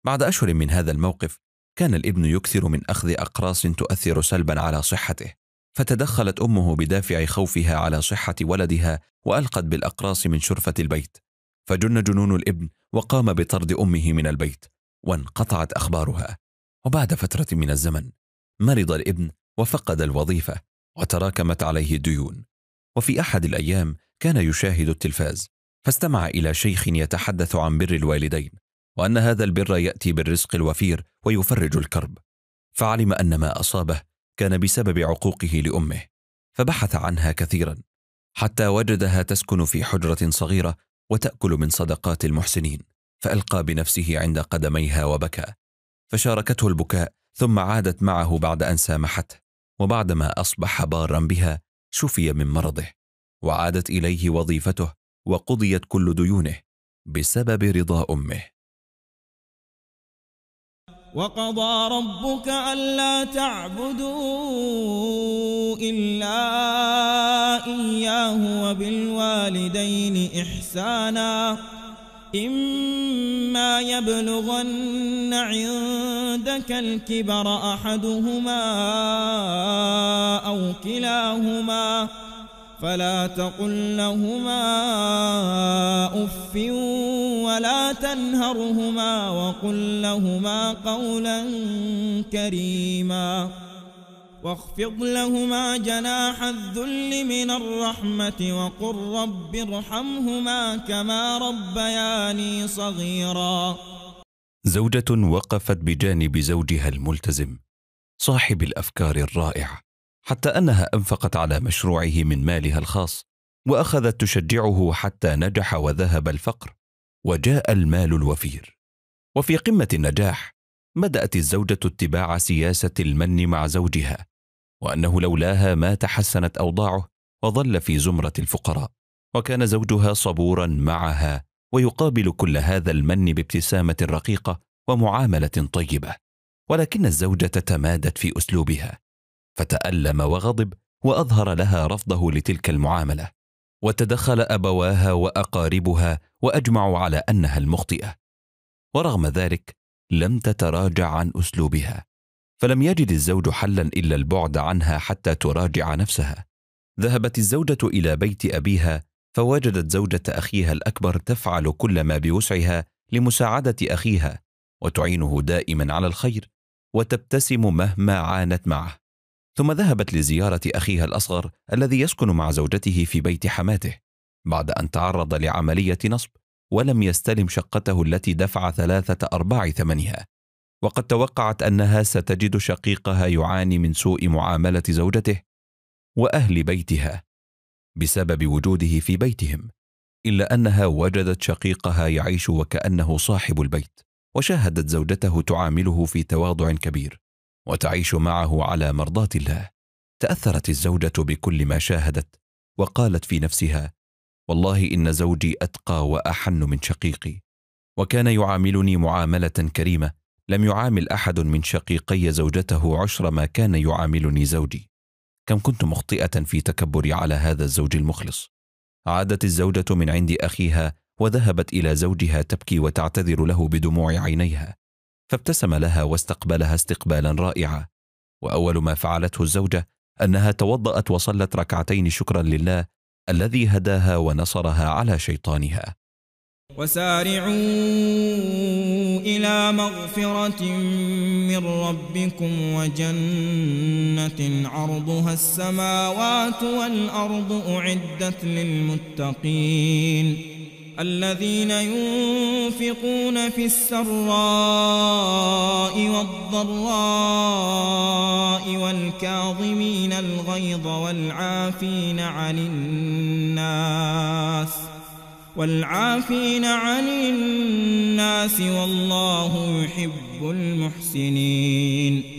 Speaker 1: بعد أشهر من هذا الموقف كان الابن يكثر من أخذ أقراص تؤثر سلبا على صحته فتدخلت أمه بدافع خوفها على صحة ولدها وألقت بالأقراص من شرفة البيت فجن جنون الابن وقام بطرد امه من البيت وانقطعت اخبارها وبعد فتره من الزمن مرض الابن وفقد الوظيفه وتراكمت عليه الديون وفي احد الايام كان يشاهد التلفاز فاستمع الى شيخ يتحدث عن بر الوالدين وان هذا البر ياتي بالرزق الوفير ويفرج الكرب فعلم ان ما اصابه كان بسبب عقوقه لامه فبحث عنها كثيرا حتى وجدها تسكن في حجره صغيره وتأكل من صدقات المحسنين فألقى بنفسه عند قدميها وبكى فشاركته البكاء ثم عادت معه بعد أن سامحته وبعدما أصبح بارا بها شفي من مرضه وعادت إليه وظيفته وقضيت كل ديونه بسبب رضا أمه
Speaker 2: وقضى ربك ألا تعبدوا إلا إياه وبالوالدين إحسانا إما يبلغن عندك الكبر أحدهما أو كلاهما فَإِنْ فلا تقل لهما أف ولا تنهرهما وقل لهما قولا كريما واخفض لهما جناح الذل من الرحمة وقل رب ارحمهما كما ربياني صغيرا
Speaker 1: زوجة وقفت بجانب زوجها الملتزم صاحب الأفكار الرائعة حتى انها انفقت على مشروعه من مالها الخاص واخذت تشجعه حتى نجح وذهب الفقر وجاء المال الوفير وفي قمه النجاح بدات الزوجه اتباع سياسه المن مع زوجها وانه لولاها ما تحسنت اوضاعه وظل في زمره الفقراء وكان زوجها صبورا معها ويقابل كل هذا المن بابتسامه رقيقه ومعامله طيبه ولكن الزوجه تمادت في اسلوبها فتألم وغضب وأظهر لها رفضه لتلك المعاملة وتدخل أبواها وأقاربها وأجمعوا على أنها المخطئة ورغم ذلك لم تتراجع عن أسلوبها فلم يجد الزوج حلا إلا البعد عنها حتى تراجع نفسها ذهبت الزوجة إلى بيت أبيها فوجدت زوجة أخيها الأكبر تفعل كل ما بوسعها لمساعدة أخيها وتعينه دائما على الخير وتبتسم مهما عانت معه ثم ذهبت لزيارة أخيها الأصغر الذي يسكن مع زوجته في بيت حماته بعد أن تعرض لعملية نصب ولم يستلم شقته التي دفع ثلاثة أرباع ثمنها وقد توقعت أنها ستجد شقيقها يعاني من سوء معاملة زوجته وأهل بيتها بسبب وجوده في بيتهم إلا أنها وجدت شقيقها يعيش وكأنه صاحب البيت وشاهدت زوجته تعامله في تواضع كبير وتعيش معه على مرضاه الله تاثرت الزوجه بكل ما شاهدت وقالت في نفسها والله ان زوجي اتقى واحن من شقيقي وكان يعاملني معامله كريمه لم يعامل احد من شقيقي زوجته عشر ما كان يعاملني زوجي كم كنت مخطئه في تكبري على هذا الزوج المخلص عادت الزوجه من عند اخيها وذهبت الى زوجها تبكي وتعتذر له بدموع عينيها فابتسم لها واستقبلها استقبالا رائعا واول ما فعلته الزوجه انها توضات وصلت ركعتين شكرا لله الذي هداها ونصرها على شيطانها
Speaker 2: وسارعوا إلى مغفرة من ربكم وجنة عرضها السماوات والأرض أعدت للمتقين الذين ينفقون في السراء والضراء والكاظمين الغيظ والعافين عن الناس والعافين عن الناس والله يحب المحسنين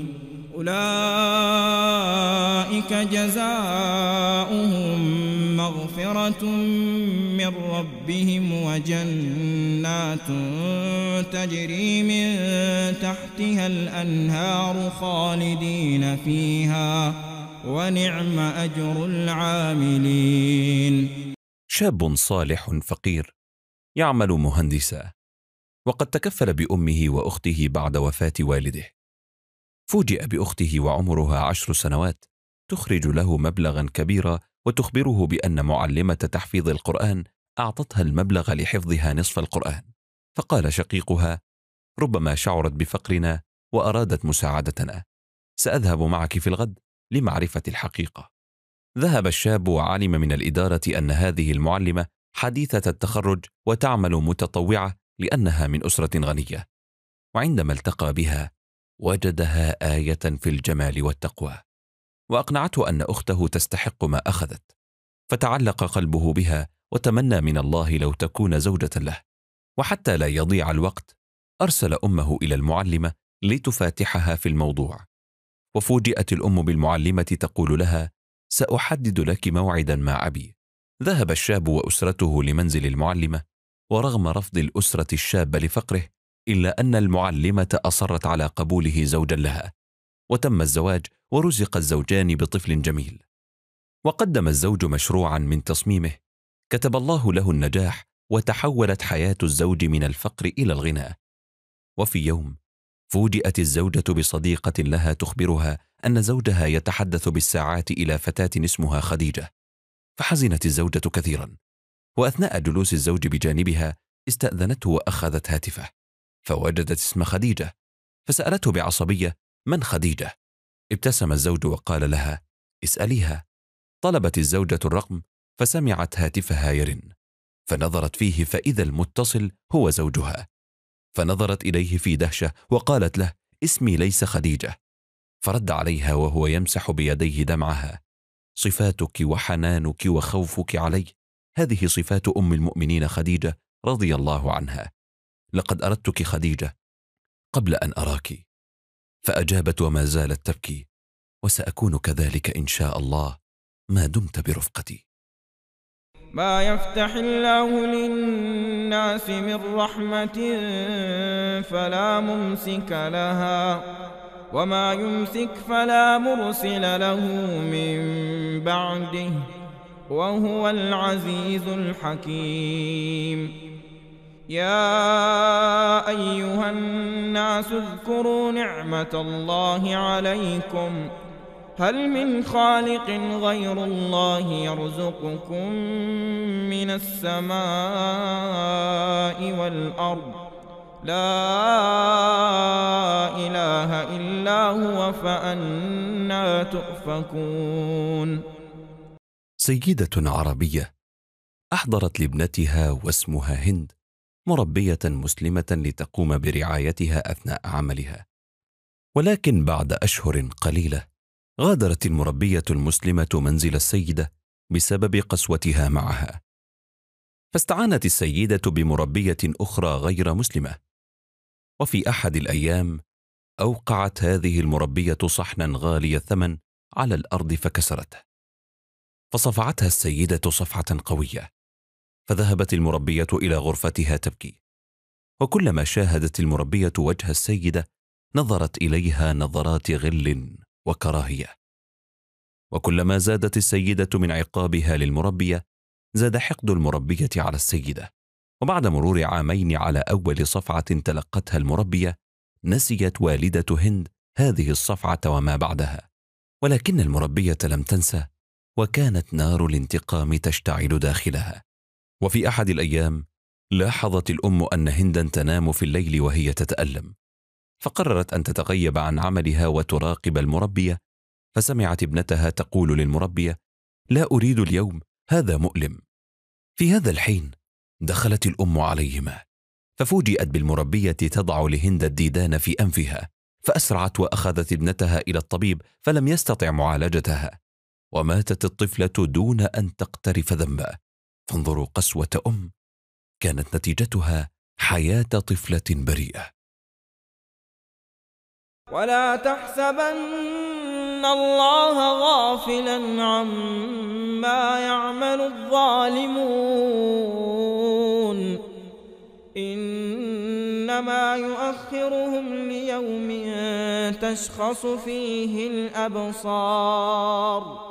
Speaker 2: أولئك جزاؤهم مغفرة من ربهم وجنات تجري من تحتها الأنهار خالدين فيها ونعم أجر العاملين
Speaker 1: شاب صالح فقير يعمل مهندسا وقد تكفل بأمه وأخته بعد وفاة والده فوجئ باخته وعمرها عشر سنوات تخرج له مبلغا كبيرا وتخبره بان معلمه تحفيظ القران اعطتها المبلغ لحفظها نصف القران فقال شقيقها ربما شعرت بفقرنا وارادت مساعدتنا ساذهب معك في الغد لمعرفه الحقيقه ذهب الشاب وعلم من الاداره ان هذه المعلمه حديثه التخرج وتعمل متطوعه لانها من اسره غنيه وعندما التقى بها وجدها ايه في الجمال والتقوى واقنعته ان اخته تستحق ما اخذت فتعلق قلبه بها وتمنى من الله لو تكون زوجه له وحتى لا يضيع الوقت ارسل امه الى المعلمه لتفاتحها في الموضوع وفوجئت الام بالمعلمه تقول لها ساحدد لك موعدا مع ابي ذهب الشاب واسرته لمنزل المعلمه ورغم رفض الاسره الشاب لفقره إلا أن المعلمة أصرت على قبوله زوجا لها وتم الزواج ورزق الزوجان بطفل جميل وقدم الزوج مشروعا من تصميمه كتب الله له النجاح وتحولت حياة الزوج من الفقر إلى الغنى وفي يوم فوجئت الزوجة بصديقة لها تخبرها أن زوجها يتحدث بالساعات إلى فتاة اسمها خديجة فحزنت الزوجة كثيرا وأثناء جلوس الزوج بجانبها استأذنته وأخذت هاتفه فوجدت اسم خديجة فسألته بعصبية من خديجة؟ ابتسم الزوج وقال لها اسأليها طلبت الزوجة الرقم فسمعت هاتفها يرن فنظرت فيه فإذا المتصل هو زوجها فنظرت إليه في دهشة وقالت له اسمي ليس خديجة فرد عليها وهو يمسح بيديه دمعها صفاتك وحنانك وخوفك علي هذه صفات أم المؤمنين خديجة رضي الله عنها لقد أردتك خديجة قبل أن أراك فأجابت وما زالت تبكي وسأكون كذلك إن شاء الله ما دمت برفقتي
Speaker 2: ما يفتح الله للناس من رحمة فلا ممسك لها وما يمسك فلا مرسل له من بعده وهو العزيز الحكيم يا ايها الناس اذكروا نعمه الله عليكم هل من خالق غير الله يرزقكم من السماء والارض لا اله الا هو فانا تؤفكون
Speaker 1: سيده عربيه احضرت لابنتها واسمها هند مربية مسلمة لتقوم برعايتها أثناء عملها. ولكن بعد أشهر قليلة، غادرت المربية المسلمة منزل السيدة بسبب قسوتها معها. فاستعانت السيدة بمربية أخرى غير مسلمة. وفي أحد الأيام، أوقعت هذه المربية صحنا غالي الثمن على الأرض فكسرته. فصفعتها السيدة صفعة قوية. فذهبت المربية إلى غرفتها تبكي وكلما شاهدت المربية وجه السيدة نظرت إليها نظرات غل وكراهية وكلما زادت السيدة من عقابها للمربية زاد حقد المربية على السيدة وبعد مرور عامين على أول صفعة تلقتها المربية نسيت والدة هند هذه الصفعة وما بعدها ولكن المربية لم تنسى وكانت نار الانتقام تشتعل داخلها وفي احد الايام لاحظت الام ان هندا تنام في الليل وهي تتالم فقررت ان تتغيب عن عملها وتراقب المربيه فسمعت ابنتها تقول للمربيه لا اريد اليوم هذا مؤلم في هذا الحين دخلت الام عليهما ففوجئت بالمربيه تضع لهند الديدان في انفها فاسرعت واخذت ابنتها الى الطبيب فلم يستطع معالجتها وماتت الطفله دون ان تقترف ذنبا تنظر قسوه ام كانت نتيجتها حياه طفله بريئه
Speaker 2: ولا تحسبن الله غافلا عما يعمل الظالمون إنما يؤخرهم ليوم تشخص فيه الأبصار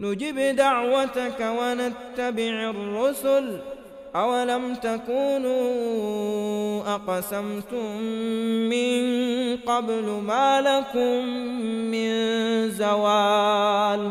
Speaker 2: نجب دعوتك ونتبع الرسل أولم تكونوا أقسمتم من قبل ما لكم من زوال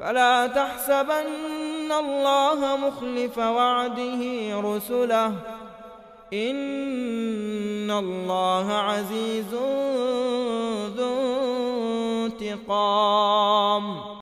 Speaker 2: فلا تحسبن الله مخلف وعده رسله إن الله عزيز ذو انتقام